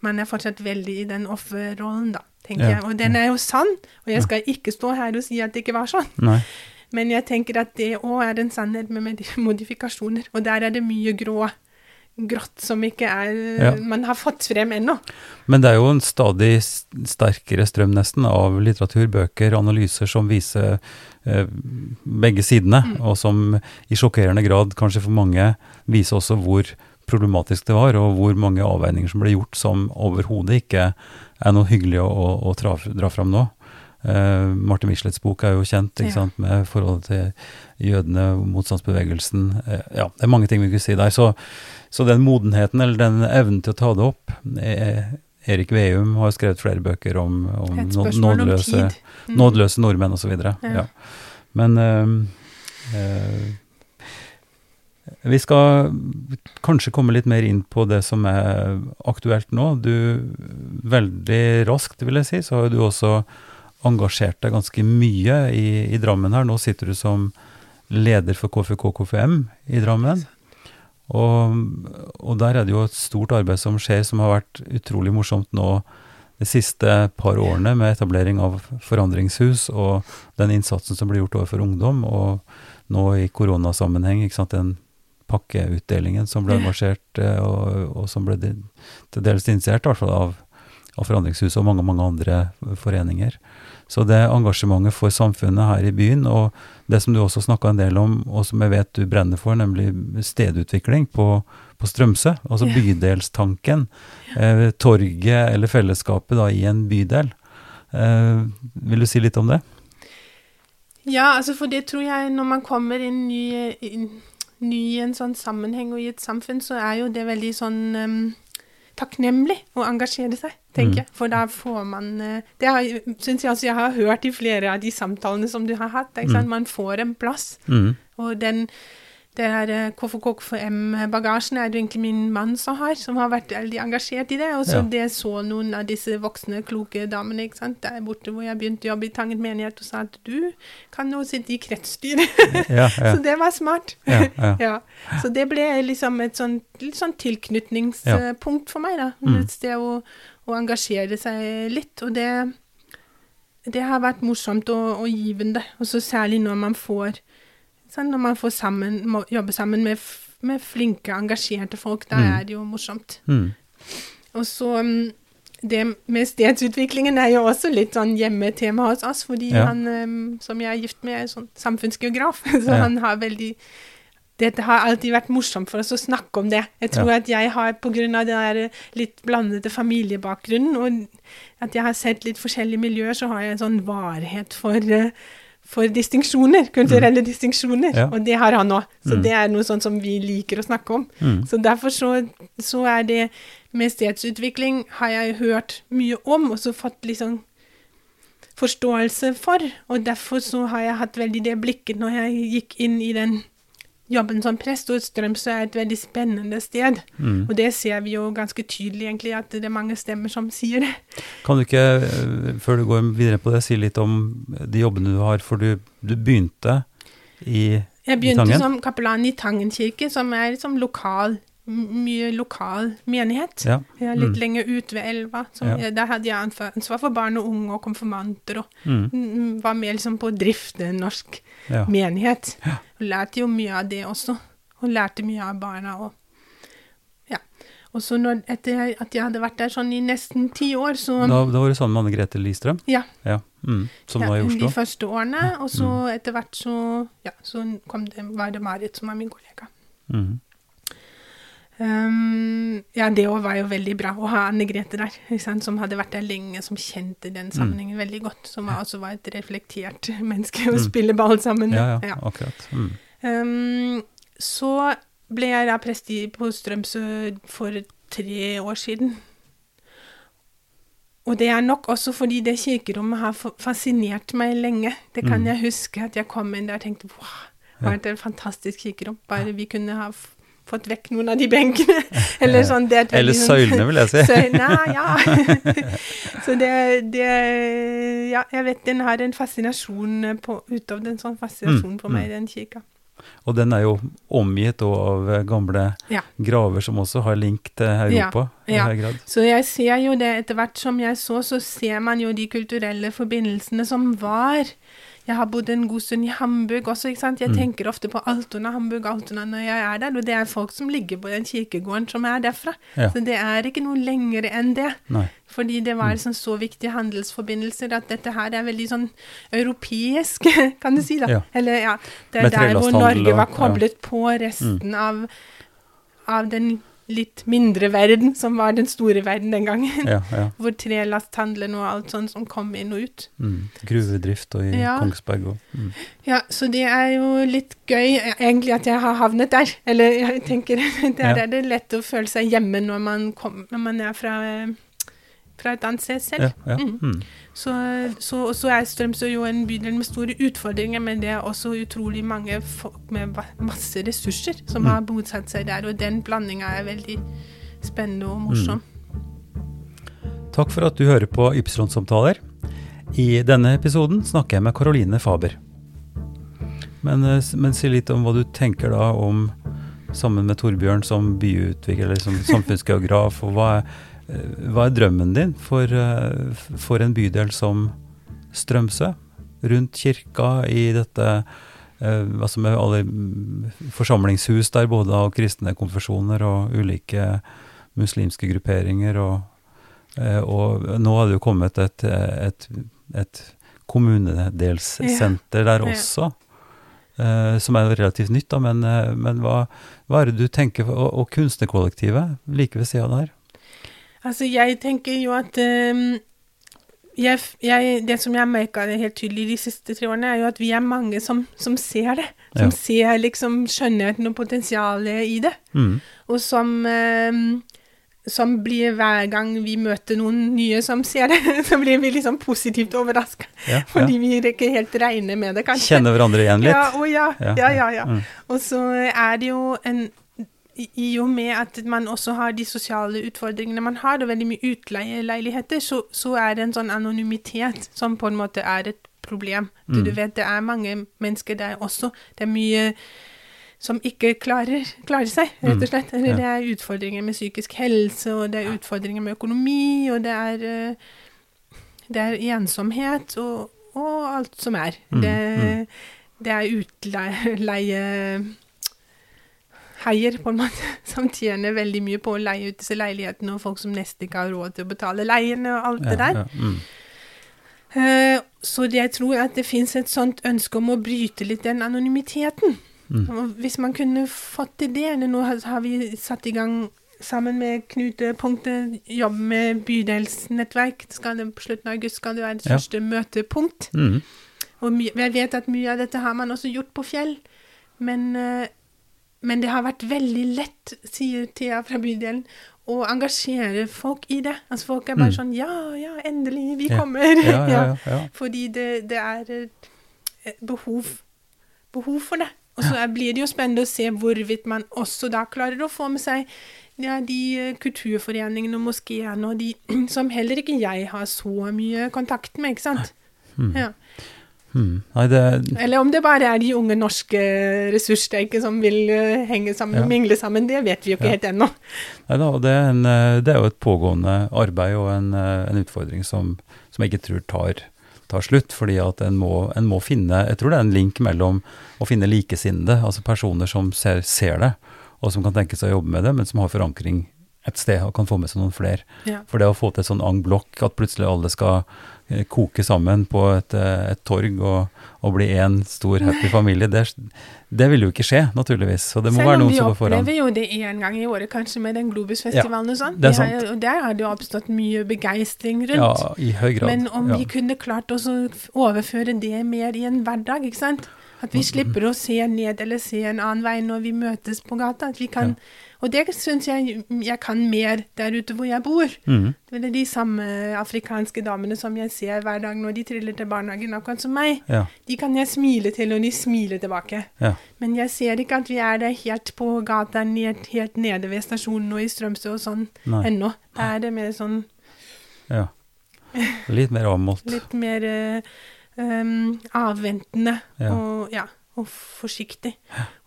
Man er fortsatt veldig i den offerrollen, da, tenker Ja, jeg. Og den er jo sann, og jeg skal ikke stå her og si at det ikke var sånn. Nei. Men jeg tenker at det òg er en sannhet med modifikasjoner. Og der er det mye grå, grått som ikke er Ja. man har fått frem ennå. Men det er jo en stadig sterkere strøm nesten av litteratur, bøker, analyser som viser eh, begge sidene, Mm. og som i sjokkerende grad, kanskje for mange, viser også hvor problematisk det var, og hvor mange avveininger som ble gjort som overhodet ikke er noe hyggelig å, å, å dra fram nå. Eh, Martin Michelets bok er jo kjent Ja. sant, med forholdet til jødene, motstandsbevegelsen. uh, ja, det er mange ting vi kunne si der. Så, så den modenheten, eller den evnen til å ta det opp er, Erik Veum har skrevet flere bøker om, om nådeløse. Mm. nådeløse nordmenn osv. Ja. Ja. Men uh, eh, vi skal kanskje komme litt mer inn på det som er aktuelt nå. Du, veldig raskt, vil jeg si, så har du også engasjert deg ganske mye i, i Drammen her. Nå sitter du som leder for KFK-KFM i Drammen. Og, og der er det jo et stort arbeid som skjer, som har vært utrolig morsomt nå de siste par årene med etablering av forandringshus og den innsatsen som blir gjort overfor ungdom, og nå i koronasammenheng, ikke sant, den pakkeutdelingen som ble engasjert, eh, og, og som ble til dels initiert, i hvert fall av, av Forandringshuset og mange, mange andre foreninger. Så det engasjementet for samfunnet her i byen, og det som du også snakka en del om, og som jeg vet du brenner for, nemlig stedutvikling på, på Strømsø, altså Ja. bydelstanken. Eh, torget eller fellesskapet da i en bydel. Eh, vil du si litt om det? Ja, altså for det tror jeg når man kommer inn ny, inn, ny i en sånn sammenheng og i et samfunn, så er jo det veldig sånn em, takknemlig å engasjere seg, tenker Mm. jeg. For da får man eh, Det syns jeg også jeg har hørt i flere av de samtalene som du har hatt. Mm. Man får en plass. Mm. Og den det her eh, KFKM-bagasjen er det egentlig min mann som har, som har vært veldig engasjert i det. Og så Ja. det så noen av disse voksne, kloke damene ikke sant? der borte hvor jeg begynte å jobbe i Tangen menighet, og sa at du kan nå sitte i kretsstyret. Ja, ja, Så det var smart. ja, ja. Ja. Så det ble liksom et sånn, litt sånn tilknytningspunkt for meg, da. Mm. Et sted å, å engasjere seg litt. Og det, det har vært morsomt og, og givende. Og så særlig når man får sånn, Når man får sammen, må jobbe sammen med, med flinke, engasjerte folk, da Mm. er det jo morsomt. Mm. Og så mm, det med stedsutviklingen er jo også litt sånn hjemmetema hos oss, fordi Ja. han em, som jeg er gift med, er sånn samfunnsgeograf, så Ja. han har veldig dette har alltid vært morsomt for oss å snakke om det. Jeg tror Ja. at jeg har, på grunn av den der litt blandede familiebakgrunnen, og at jeg har sett litt forskjellige miljøer, så har jeg en sånn varhet for, eh, for distinksjoner, kulturelle distinksjoner. Mm. Ja. Og det har han òg. Så Mm. det er noe sånt som vi liker å snakke om. Mm. Så derfor så, så er det med stedsutvikling har jeg hørt mye om, og så fått liksom forståelse for. Og derfor så har jeg hatt veldig det blikket når jeg gikk inn i den jobben som prest, og Strømsø er et veldig spennende sted. Mm. Og det ser vi jo ganske tydelig, egentlig, at det er mange stemmer som sier det. Kan du ikke, eh, før du går videre på det, si litt om de jobbene du har, for du, du begynte i Jeg begynte Tangen? som kapellan i Tangen kirke, som er liksom lokal, mye lokal menighet. Ja. Ja, litt Mm. lenger ut ved elva. Som, Ja. Der hadde jeg ansvar, for barn og unge og konfirmanter, og Mm. var mer liksom på å drifte norsk ja. menighet. Ja. Og lærte jo mye av det også. Hun lærte mye av barna. Og, ja. og så når, etter at jeg hadde vært der sånn i nesten ti år, så Da, da var du sammen med Anne Grete Listrøm, ja, ja. mm. som var i de første årene. Og så Mm. etter hvert så, ja, så kom det, var det Marit som var min kollega. Mm. Um, ja, det var jo veldig bra å ha Anne Grete der, ikke sant, som hadde vært der lenge, som kjente den sammenhengen veldig godt. Som også var et reflektert menneske å Mm. spille ball sammen med. Ja, ja, Ja. akkurat. Mm. Um, så ble jeg da prest på Strømsø for tre år siden. Og det er nok også fordi det kirkerommet har fascinert meg lenge. Det kan Mm. jeg huske at jeg kom inn der og tenkte wow, det var et fantastisk kirkerom. Bare vi kunne ha fått vekk noen av de benkene. Eller sånn. Er Eller veldig sånn- søylene, vil jeg si. Søylene, ja. Så det, det Ja, jeg vet den har en fascinasjon på Utover en sånn fascinasjon på Mm, meg, den kirka. Og den er jo omgitt av eh, gamle Ja. graver som også har link til Europa, i ja. grad. Så jeg ser jo det etter hvert som jeg så, så ser man jo de kulturelle forbindelsene som var. Jeg har bodd en god stund i Hamburg også, ikke sant. Mm. Jeg tenker ofte på Altona, Hamburg, Altona når jeg er der, og det er folk som ligger på den kirkegården som er derfra. Ja. Så det er ikke noe lenger enn det. Nei. Fordi det Mm. var sånn så viktige handelsforbindelser at dette her er veldig sånn europeisk, kan du si da. Ja. Eller ja, det er der hvor Norge var ja. koblet på resten av, av den litt mindre verden, som var den store verden den gangen. Ja, ja. Hvor trelasthandelen og alt sånt som kom inn og ut. Mm. Gruvedrift og i Ja. Kongsberg og mm. Ja, så det er jo litt gøy egentlig at jeg har havnet der. Eller jeg tenker, der er det lett å føle seg hjemme når man, kom, når man er fra, eh, fra et annet sted selv. Ja, ja. Mm. Mm. Så, så, så er Strømsø jo en bydel med store utfordringer, men det er også utrolig mange folk med masse ressurser som Mm. har bosatt seg der, og den blandinga er veldig spennende og morsom. Takk for at du hører på Ypsilon-samtaler. I denne episoden snakker jeg med Caroline Faber. Men, eh, men si litt om hva du tenker da om, sammen med Torbjørn som byutvikler, eller som samfunnsgeograf, og hva er, hva er drømmen din for, eh, for en bydel som Strømsø? Rundt kirka, i dette eh, altså med alle mm, forsamlingshus der, både av kristne konfesjoner og ulike muslimske grupperinger. og Eh, Og nå har det jo kommet et, et, et kommunedelssenter der også, Uh, som er relativt nytt, da, men, eh, men hva, hva er det du tenker Og, og kunstnerkollektivet like ved sida der? Altså, jeg tenker jo at um, jeg, jeg, Det som jeg har merka helt tydelig de siste tre årene, er jo at vi er mange som, som ser det. Som Ja. ser liksom skjønnheten og potensialet i det. Mm. Og som, um, som blir hver gang vi møter noen nye som ser det, så blir vi liksom positivt overraska. Ja, Fordi vi ikke helt regner med det, kanskje. Kjenner hverandre igjen litt? Ja, ja. Ja, Ja, ja, ja. Mm. Og så er det jo en i og med at man også har de sosiale utfordringene man har, og veldig mye utleieleiligheter, så, så er det en sånn anonymitet som på en måte er et problem. Mm. du vet, det er mange mennesker der også. Det er mye som ikke klarer, klarer seg, rett og slett. Mm. Ja. det er utfordringer med psykisk helse, og det er utfordringer med økonomi, og det er, eh, det er ensomhet, og, og alt som er. Mm, Det, mm. det er utleie heier, på en måte, som tjener veldig mye på å leie ut disse leilighetene, og folk som nesten ikke har råd til å betale leiene og alt det der. Ja, ja. Mm. Eh, så det jeg tror at det fins et sånt ønske om å bryte litt den anonymiteten. Mm. Hvis man kunne fått til det eller Nå har vi satt i gang sammen med Knutepunktet jobb med bydelsnettverk. Det, på slutten av august skal det være det Ja. første møtepunkt. Mm. Og jeg vet at mye av dette har man også gjort på Fjell, men, eh, men det har vært veldig lett, sier Thea fra bydelen, å engasjere folk i det. Altså Folk er bare Mm. sånn Ja, ja, endelig, vi kommer. Ja, ja, ja. Fordi det, det er et behov, behov for det. Og så blir det jo spennende å se hvorvidt man også da klarer å få med seg ja, de eh, kulturforeningene og moskeene og de som heller ikke jeg har så mye kontakt med, ikke sant? Ja. Mm. Nei, det Eller om det bare er de unge norske ressurssterke som vil eh, henge sammen Ja. mingle sammen, det vet vi jo ikke Ja. helt ennå. Nei da, det er, en, eh, det er jo et pågående arbeid og en, eh, en utfordring som, som jeg ikke tror tar, tar slutt. Fordi at en må, en må finne Jeg tror det er en link mellom å finne likesinnede, altså personer som ser, ser det, og som kan tenke seg å jobbe med det, men som har forankring et sted og kan få med seg noen flere. Ja. For det å få til sånn ang blokk, at plutselig alle skal koke sammen på et, eh, et torg og, og bli én stor happy familie, det, det vil jo ikke skje, naturligvis. Så det må Selv være noen vi som går foran. opplever jo det én gang i året, kanskje med den Globusfestivalen og sånn. det er Vi sant. Og der har det jo oppstått mye begeistring rundt. Ja, i høy grad. Men om ja. vi kunne klart å overføre det mer i en hverdag, ikke sant? At vi slipper å se ned eller se en annen vei når vi møtes på gata. At vi kan, Og det syns jeg jeg kan mer der ute hvor jeg bor. Mm. Det er de samme afrikanske damene som jeg ser hver dag når de triller til barnehagen, akkurat som meg. Ja, De kan jeg smile til, og de smiler tilbake. ja. Men jeg ser ikke at vi er der helt på gata, ned, helt nede ved stasjonen og i Strømsø og sånn Nei. ennå. Da er det mer sånn ja. Litt mer avmålt. litt mer uh, um, avventende Ja. og, ja, og forsiktig.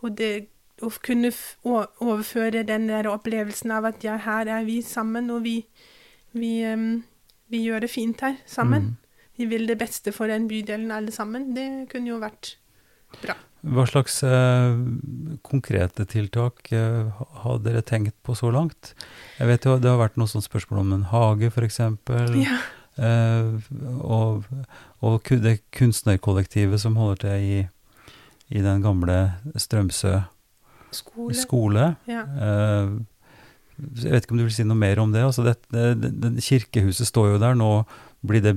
Og det å kunne overføre den der opplevelsen av at ja, her er vi sammen, og vi, vi, um, vi gjør det fint her sammen. Mm. vi vil det beste for den bydelen alle sammen. Det kunne jo vært bra. Hva slags eh, konkrete tiltak eh, har dere tenkt på så langt? Jeg vet jo det har vært noen sånne spørsmål om en hage, f.eks. Ja. Eh, og, og det kunstnerkollektivet som holder til i, i den gamle Strømsø Skole. skole. Ja. Eh, jeg vet ikke om du vil si noe mer om det? Altså det, det, det, kirkehuset står jo der. Nå blir det,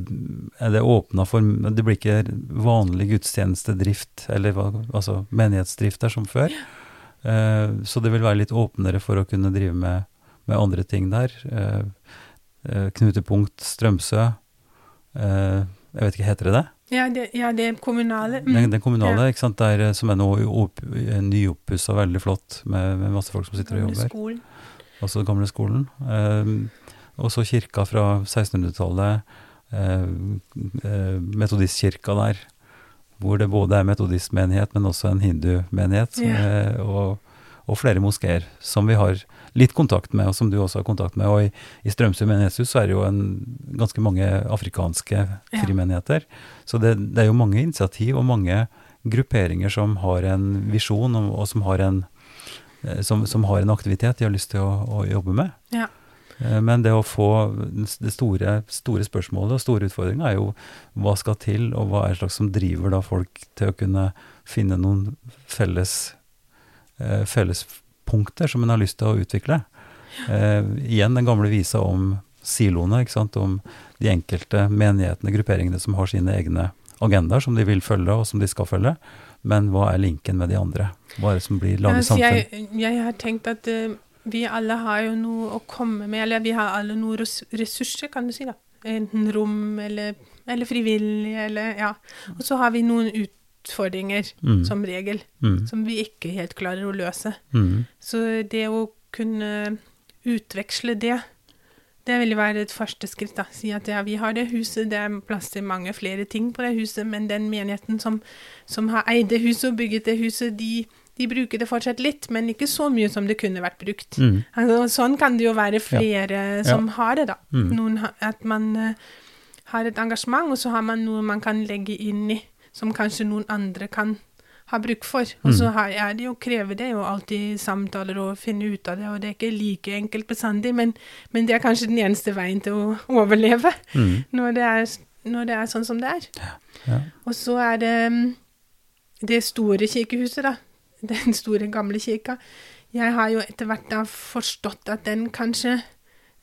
er det åpna for Det blir ikke vanlig gudstjenestedrift, eller altså menighetsdrift der som før. Eh, så det vil være litt åpnere for å kunne drive med, med andre ting der. Eh, knutepunkt Strømsø. Jeg vet ikke, heter det det? Ja, det, ja, det kommunale. Mm. Den, den kommunale, Ja. ikke sant, der, eh, som er nå opp, nyoppussa, veldig flott, med, med masse folk som sitter og jobber. skolen. Også den gamle skolen. Eh, og så kirka fra 1600-tallet, eh, eh, metodistkirka der, hvor det både er metodistmenighet, men også en hindumenighet, Ja. eh, og, og flere moskeer, som vi har litt kontakt med, og som du også har kontakt med. Og i, i Strømsø menighetshus så er det jo en, ganske mange afrikanske frimenigheter. Så det, det er jo mange initiativ og mange grupperinger som har en visjon, og, og som har en eh, som, som har en aktivitet de har lyst til å, å jobbe med. Ja. Eh, Men det å få det store, store spørsmålet og store utfordringa er jo hva skal til, og hva er det slags som driver da folk til å kunne finne noen felles, eh, fellespunkter som en har lyst til å utvikle. Eh, igjen den gamle visa om siloene, ikke sant, om de enkelte menighetene, grupperingene som har sine egne agendaer som de vil følge, og som de skal følge. Men hva er linken med de andre? Hva er det som blir laget Altså, samfunn? jeg, jeg har tenkt at uh, vi alle har jo noe å komme med, eller vi har alle noen ressurser, kan du si, da. Enten rom eller, eller frivillig, eller ja. Og så har vi noen utfordringer, Mm. som regel, Mm. som vi ikke helt klarer å løse. Mm. Så det å kunne utveksle det, det vil være et første skritt. da. Si at ja, vi har det huset, det er plass til mange flere ting på det huset, men den menigheten som, som har eid det huset og bygget det huset, de, de bruker det fortsatt litt, men ikke så mye som det kunne vært brukt. Mm. Altså, sånn kan det jo være flere som har det, da. Mm. Noen, at man uh, har et engasjement, og så har man noe man kan legge inn i, som kanskje noen andre kan ha bruk for. Og så Mm. det jo, krever det jo alltid samtaler og finne ut av det, og det er ikke like enkelt bestandig, men, men det er kanskje den eneste veien til å overleve Mm. når det er, når det er sånn som det er. Ja. Og så er det mm, det store kirkehuset, da. Den store, gamle kirka. Jeg har jo etter hvert da forstått at den kanskje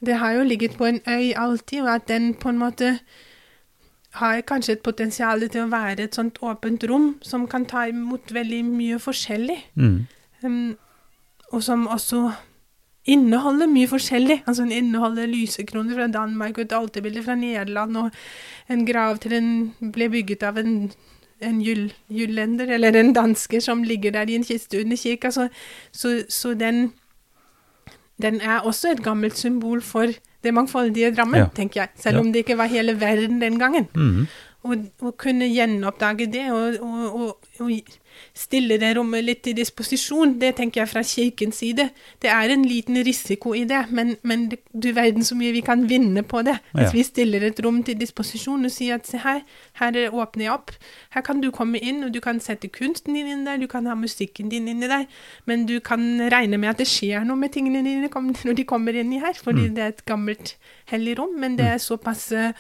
Det har jo ligget på en øy alltid, og at den på en måte har kanskje et potensial til å være et sånt åpent rom som kan ta imot veldig mye forskjellig. Mm. Um, og som også inneholder mye forskjellig. Altså Den inneholder lysekroner fra Danmark, og et alterbilde fra Nederland, og en grav til en ble bygget av en, en jul, jullender, eller en dansker som ligger der i en kiste under kirka. Så, så, så den, den er også et gammelt symbol for det mangfoldige Drammen, Ja. tenker jeg. Selv om det ikke var hele verden den gangen. Mm. Og, og kunne gjenoppdage det og, og, og stille det rommet litt til disposisjon, det tenker jeg fra kirkens side. Det er en liten risiko i det, men, men du verden så mye vi kan vinne på det. Hvis Ja. vi stiller et rom til disposisjon og sier at se her, her åpner jeg opp. Her kan du komme inn, og du kan sette kunsten din inn der, du kan ha musikken din inni der, men du kan regne med at det skjer noe med tingene dine når de kommer inn i her, fordi Mm. det er et gammelt hellig rom, men det er såpass eh,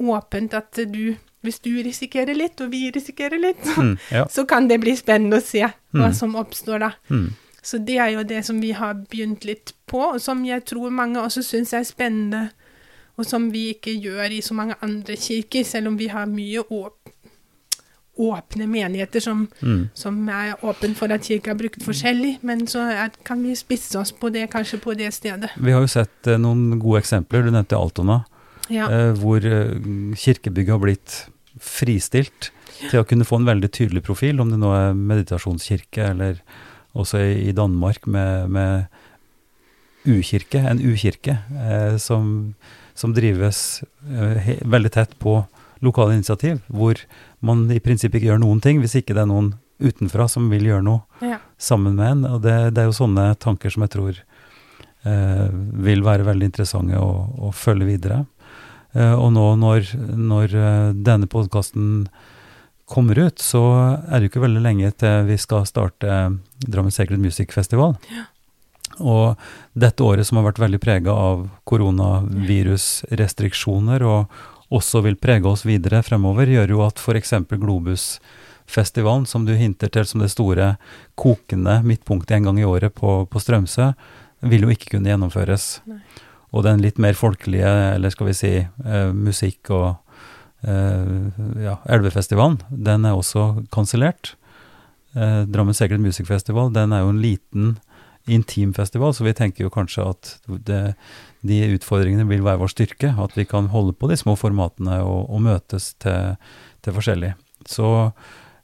åpent at du hvis du risikerer litt, og vi risikerer litt, så, Mm. Ja. så kan det bli spennende å se hva Mm. som oppstår da. Mm. Så det er jo det som vi har begynt litt på, og som jeg tror mange også syns er spennende, og som vi ikke gjør i så mange andre kirker, selv om vi har mye åp åpne menigheter som, Mm. som er åpen for at kirka er brukt forskjellig, men så er, kan vi spisse oss på det kanskje på det stedet. Vi har jo sett eh, noen gode eksempler. Du nevnte Altona, Ja. eh, hvor eh, kirkebygget har blitt fristilt til å kunne få en veldig tydelig profil, om det nå er meditasjonskirke eller også i, Danmark med, med ukirke, en ukirke, eh, som, som drives eh, veldig tett på lokale initiativ, hvor man i prinsippet ikke gjør noen ting hvis ikke det er noen utenfra som vil gjøre noe ja. sammen med en. Og det, det er jo sånne tanker som jeg tror eh, vil være veldig interessante å, å følge videre. Eh, og nå når, når eh, denne podkasten kommer ut, så er det jo ikke veldig lenge til vi skal starte Drammen Sacred Music Festival. Og dette året som har vært veldig prega av koronavirusrestriksjoner, og også vil prege oss videre fremover, gjør jo at f.eks. Globusfestivalen, som du hinter til som det store kokende midtpunktet en gang i året på, på Strømsø, vil jo ikke kunne gjennomføres. Nei. Og den litt mer folkelige, eller skal vi si, eh, musikk- og eh, ja, Elvefestivalen, den er også kansellert. Eh, Drammen Secret Music Festival, den er jo en liten intimfestival, så vi tenker jo kanskje at det, de utfordringene vil være vår styrke. At vi kan holde på de små formatene og, og møtes til, til forskjellig. Så,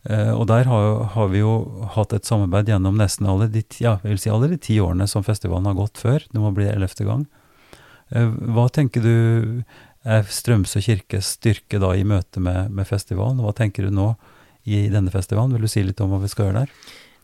eh, og der har, har vi jo hatt et samarbeid gjennom nesten alle de, ja, si alle de ti årene som festivalen har gått før. Det må bli ellevte gang. Eh, Hva tenker du er Strømsø kirkes styrke da i møte med, med festivalen? Hva tenker du nå i denne festivalen? Vil du si litt om hva vi skal gjøre der?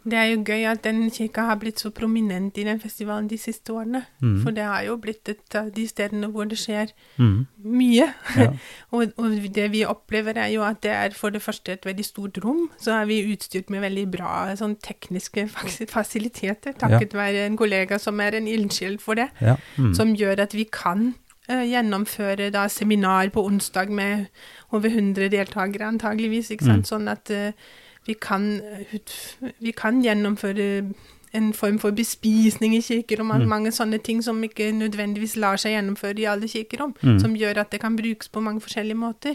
Det er jo gøy at den kirka har blitt så prominent i den festivalen de siste årene. Mm. For det har jo blitt et av de stedene hvor det skjer Mm. mye. Ja. og, og det vi opplever er jo at det er for det første et veldig stort rom. Så er vi utstyrt med veldig bra sånn tekniske fasiliteter, takket være en kollega som er en ildsjel for det. Ja. Mm. Som gjør at vi kan eh, gjennomføre da seminar på onsdag med over 100 deltakere antageligvis, ikke sant? Sånn at eh, vi kan, vi kan gjennomføre en form for bespisning i kirkerom, og mange sånne ting som ikke nødvendigvis lar seg gjennomføre i alle kirkerom, Mm. som gjør at det kan brukes på mange forskjellige måter.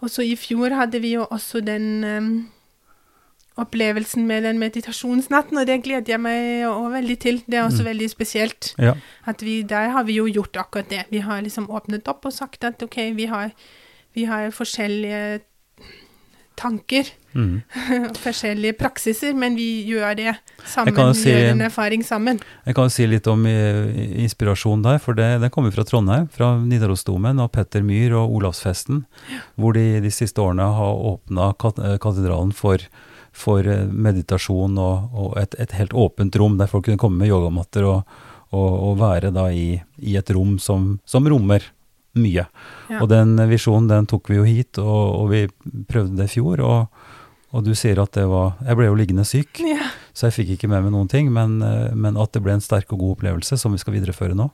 Og så i fjor hadde vi jo også den um, opplevelsen med den meditasjonsnatten, og det gleder jeg meg også veldig til. Det er også veldig spesielt. ja. At vi, der har vi jo gjort akkurat det. Vi har liksom åpnet opp og sagt at ok, vi har, vi har forskjellige tanker, Mm. forskjellige praksiser, men vi gjør det sammen. Vi si- gjør en erfaring sammen. Jeg kan jo si litt om eh, inspirasjonen der, for det, den kommer fra Trondheim, fra Nidarosdomen og Petter Myhr og Olavsfesten, hvor de de siste årene har åpna eh, katedralen for, for eh, meditasjon og, og et, et helt åpent rom der folk kunne komme med yogamatter og, og, og være da i, i et rom som, som rommer mye. Ja. Og den visjonen den tok vi jo hit, og, og vi prøvde det i fjor. Og, og du sier at det var Jeg ble jo liggende syk. Ja. Så jeg fikk ikke med meg noen ting, men, eh, men at det ble en sterk og god opplevelse som vi skal videreføre nå.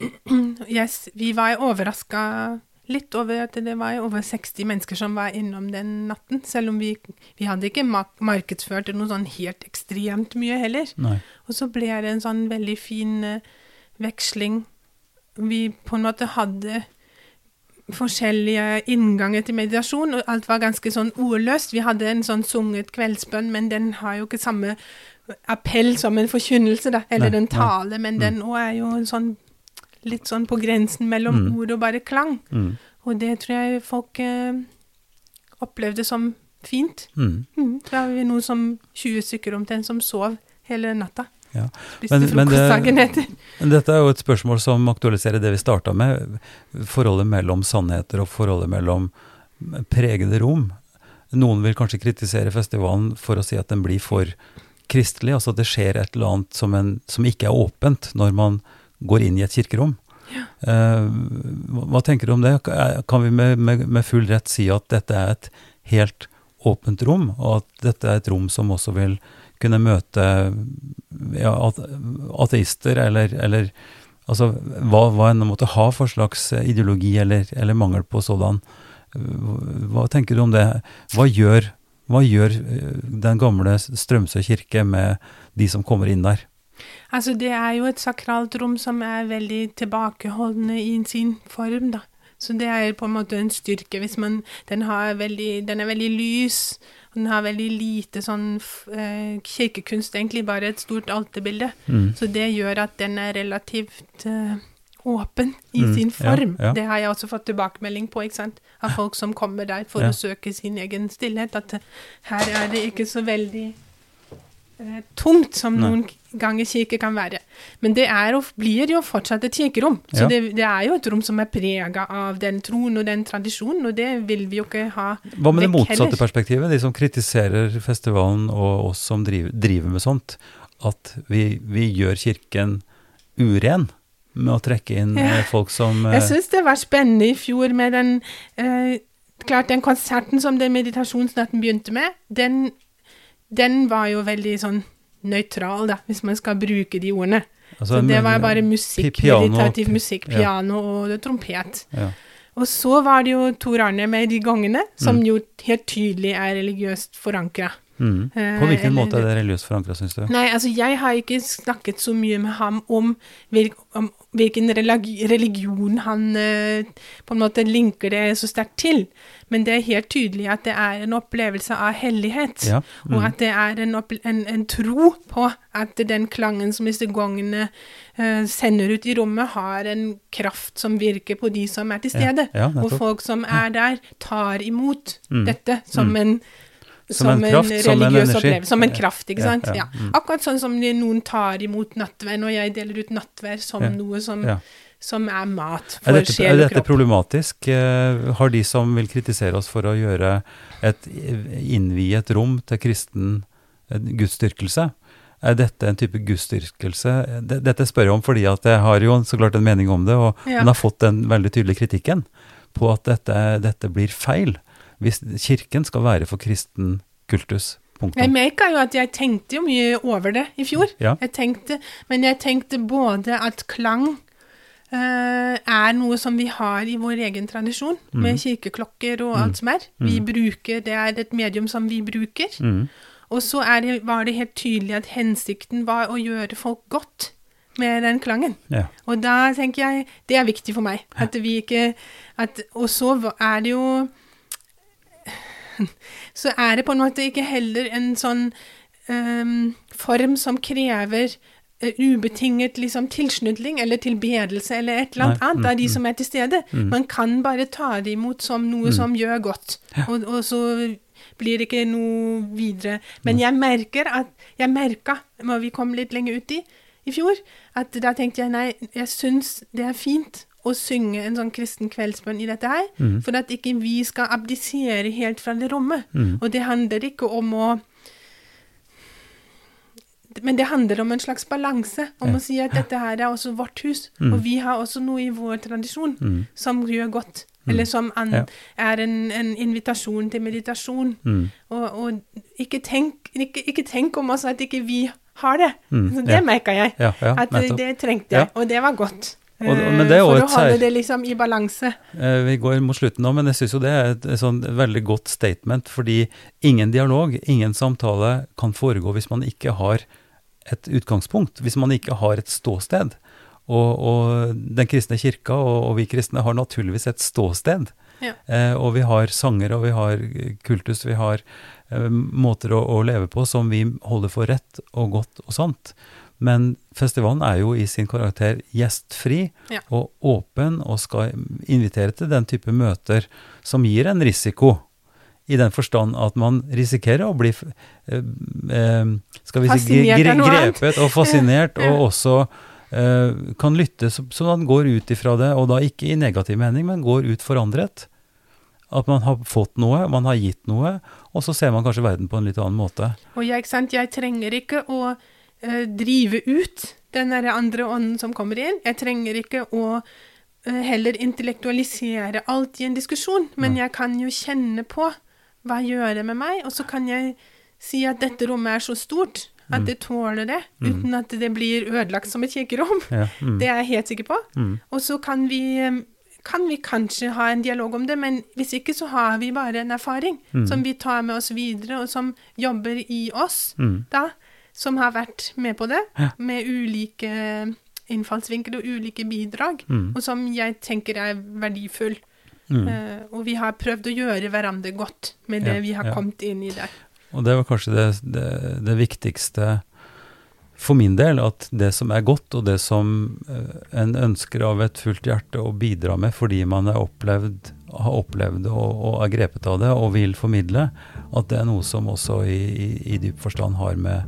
Yes, vi var overraska litt over at det var over 60 mennesker som var innom den natten, selv om vi, vi hadde ikke markedsført noe sånn helt ekstremt mye heller. Nei. Og så ble det en sånn veldig fin eh, veksling. Vi på en måte hadde forskjellige innganger til meditasjon, og alt var ganske sånn ordløst. Vi hadde en sånn sunget kveldsbønn, men den har jo ikke samme appell som en forkynnelse, da, eller Nei, en nei. tale, men den òg er jo sånn litt sånn på grensen mellom Mm. ord og bare klang. Mm. Og det tror jeg folk eh, opplevde som fint. Mm. Mm. Så har vi noe som 20 stykker omtrent som sov hele natta. Ja. Men- men det- Men dette er jo et spørsmål som aktualiserer det vi starta med, forholdet mellom sannheter og forholdet mellom pregede rom. Noen vil kanskje kritisere festivalen for å si at den blir for kristelig, altså at det skjer et eller annet som, en, som ikke er åpent når man går inn i et kirkerom. Ja. hva hva tenker du om det? Kan vi med, med, med full rett si at dette er et helt åpent rom, og at dette er et rom som også vil kunne møte ja, ateister, eller, eller altså, hva, hva en måtte ha for slags ideologi eller, eller mangel på sådan. Hva tenker du om det? Hva gjør, hva gjør eh, den gamle Strømsø kirke med de som kommer inn der? Altså, det er jo et sakralt rom som er veldig tilbakeholdende i sin form, da. Så det er på en måte en styrke hvis man Den, har veldig, den er veldig lys, den har veldig lite sånn eh, kirkekunst, egentlig bare et stort alterbilde. Mm. Så det gjør at den er relativt eh, åpen i Mm, sin form. ja. Det har jeg også fått tilbakemelding på, ikke sant. Av folk som kommer der for Ja. å søke sin egen stillhet. At her er det ikke så veldig eh, tungt som Nei. noen kirke kan være. Men det og blir jo fortsatt et kirkerom. Så Ja. det, det er jo et rom som er prega av den troen og den tradisjonen, og det vil vi jo ikke ha Hva med det motsatte heller. perspektivet? De som kritiserer festivalen og oss som driver, driver med sånt, at vi, vi gjør kirken uren. med å trekke inn Ja. eh, folk som eh, Jeg syns det var spennende i fjor med den eh, Klart, den konserten som den meditasjonsnatten begynte med, den, den var jo veldig sånn nøytral, da, hvis man skal bruke de ordene. altså, Så det var bare musikk, meditativ musikk, ja. piano og trompet. Ja. Og så var det jo Tor Arne med de gangene, som Mm. jo helt tydelig er religiøst forankra. Mm. På Eh, hvilken eller- måte er det religiøst forankra, syns du? Nei, altså jeg har ikke snakket så mye med ham om, hvil, om hvilken religion han eh, på en måte linker det så sterkt til. Men det er helt tydelig at det er en opplevelse av hellighet. Ja. Og Mm. at det er en, en, en tro på at den klangen som disse gongene uh, sender ut i rommet, har en kraft som virker på de som er til stede. ja, og folk som er der, tar imot Mm. dette som Mm. en Som en kraft, som en energi. opplevelse. Som en kraft, ikke ja, sant. ja, mm. Akkurat sånn som noen tar imot nattverd, når jeg deler ut nattverd som noe som, som er mat Er sjel dette, sjel er dette problematisk? Eh, Har de som vil kritisere oss for å gjøre et innviet rom til kristen eh, gudsdyrkelse, er dette en type gudsdyrkelse? Dette spør jeg om fordi at jeg har jo så klart en mening om det, og Ja. har fått den veldig tydelige kritikken på at dette, dette blir feil. Hvis kirken skal være for kristen kultus. Jeg Punktum. merka jo at jeg tenkte jo mye over det i fjor. Ja. Jeg tenkte, men jeg tenkte både at klang Uh, er noe som vi har i vår egen tradisjon, Mm. med kirkeklokker og alt som er. Vi bruker, Det er et medium som vi bruker. Mm. Og så er det, var det helt tydelig at hensikten var å gjøre folk godt med den klangen. Ja. Og da tenker jeg det er viktig for meg. At vi ikke at, Og så er det jo Så er det på en måte ikke heller en sånn um, form som krever uh, ubetinget liksom tilsnudling eller tilbedelse eller et eller annet Nei, annet. Av mm, de mm. som er til stede. Man kan bare ta det imot som noe som gjør godt, og, og så blir det ikke noe videre. Men jeg merker at Jeg merka, når vi kom litt lenger uti i fjor, at da tenkte jeg nei, jeg syns det er fint å synge en sånn kristen kveldsbønn i dette her, Mm. for at ikke vi skal abdisere helt fra det rommet. Mm. Og det handler ikke om å men det handler om en slags balanse, om Ja, å si at dette her er også vårt hus, Mm. og vi har også noe i vår tradisjon Mm. som gjør godt, eller som an, Ja. er en, en invitasjon til meditasjon. Mm. Og, og ikke, tenk, ikke, ikke tenk om oss at ikke vi har det. Mm, Så det ja. merka jeg. At det trengte jeg, og det var godt. Og- Eh, men det er For å holde sær- det liksom i balanse. Eh, Vi går mot slutten nå, men jeg syns jo det er et sånn veldig godt statement, fordi ingen dialog, ingen samtale kan foregå hvis man ikke har et utgangspunkt, hvis man ikke har et ståsted. Og, og den kristne kirka og, og vi kristne har naturligvis et ståsted. Ja. Eh, og vi har sanger, og vi har kultus, vi har eh, måter å, å leve på som vi holder for rett og godt og sant. Men festivalen er jo i sin karakter gjestfri Ja. og åpen, og skal invitere til den type møter som gir en risiko. I den forstand at man risikerer å bli eh, eh, skal vi si, gre grepet og fascinert, Ja. og også eh, kan lytte så, så man går ut ifra det, og da ikke i negativ mening, men går ut forandret. At man har fått noe, man har gitt noe, og så ser man kanskje verden på en litt annen måte. Og jeg, ikke sant, jeg trenger ikke å drive ut den der andre ånden som kommer inn. Jeg trenger ikke å eh, heller intellektualisere alt i en diskusjon, men jeg kan jo kjenne på hva gjør det med meg, og så kan jeg si at dette rommet er så stort at det tåler det, uten at det blir ødelagt som et kirkerom. Ja, mm, Det er jeg helt sikker på. mm, Og så kan vi, eh, kan vi kanskje ha en dialog om det, men hvis ikke så har vi bare en erfaring Mm. som vi tar med oss videre, og som jobber i oss mm, da, som har vært med på det, Ja. med ulike innfallsvinkler og ulike bidrag, Mm. og som jeg tenker er verdifull. mm. Uh, og vi har prøvd å gjøre hverandre godt med det Ja, vi har ja. kommet inn i der. Og det var kanskje det, det, det viktigste for min del, at det som er godt, og det som eh, en ønsker av et fullt hjerte å bidra med fordi man er opplevd, har opplevd og, og er grepet av det og vil formidle, at det er noe som også i, i, i dyp forstand har med,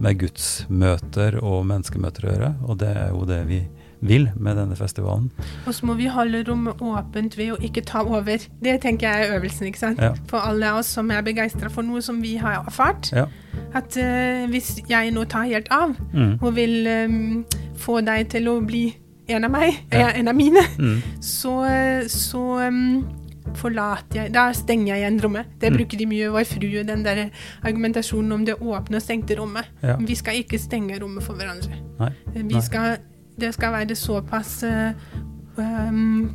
med gudsmøter og menneskemøter å gjøre. Og det er jo det vi vil med denne festivalen. Og så må vi holde rommet åpent ved å ikke ta over. Det tenker jeg er øvelsen, ikke sant? Ja. For alle oss som er begeistra for noe som vi har erfart. Ja. At uh, hvis jeg nå tar helt av, Mm. og vil um, få deg til å bli en av meg, ja. en av mine, Mm. så, så um, forlater jeg Da stenger jeg igjen rommet. Det Mm. bruker de mye, vår frue, den der argumentasjonen om det åpne og stengte rommet. Ja. Vi skal ikke stenge rommet for hverandre. Nei. Vi Nei. skal, det skal være såpass uh, um,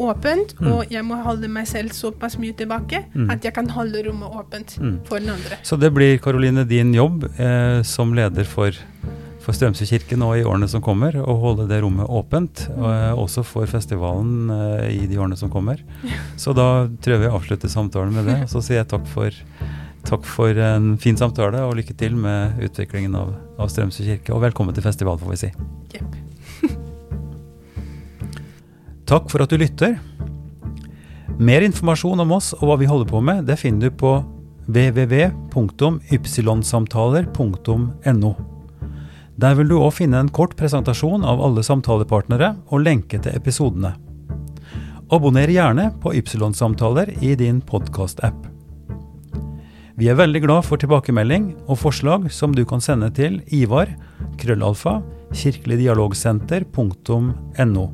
åpent, Mm. og jeg må holde meg selv såpass mye tilbake Mm. at jeg kan holde rommet åpent Mm. for den andre. Så det blir, Karoline, din jobb eh, som leder for, for Strømsø kirke nå i årene som kommer, og holde det rommet åpent, og, eh, også for festivalen eh, i de årene som kommer. Så da tror jeg vi avslutter samtalen med det, og så sier jeg takk for, takk for en fin samtale, og lykke til med utviklingen av, av Strømsø kirke, og velkommen til festival, får vi si. Yep. Takk for at du lytter. Mer informasjon om oss og hva vi holder på med, det finner du på www.ypsilonsamtaler.no. Der vil du òg finne en kort presentasjon av alle samtalepartnere og lenke til episodene. Abonner gjerne på Ypsilon-samtaler i din podkast-app. Vi er veldig glad for tilbakemelding og forslag som du kan sende til Ivar, krøllalfa, kirkeligdialogsenter.no.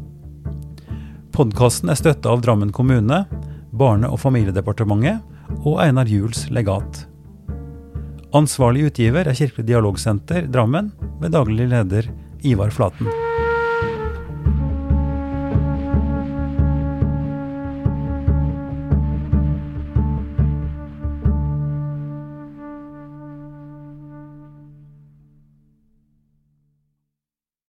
Podkasten er støtta av Drammen kommune, Barne- og familiedepartementet og Einar Juels legat. Ansvarlig utgiver er Kirkelig dialogsenter Drammen, med daglig leder Ivar Flaten.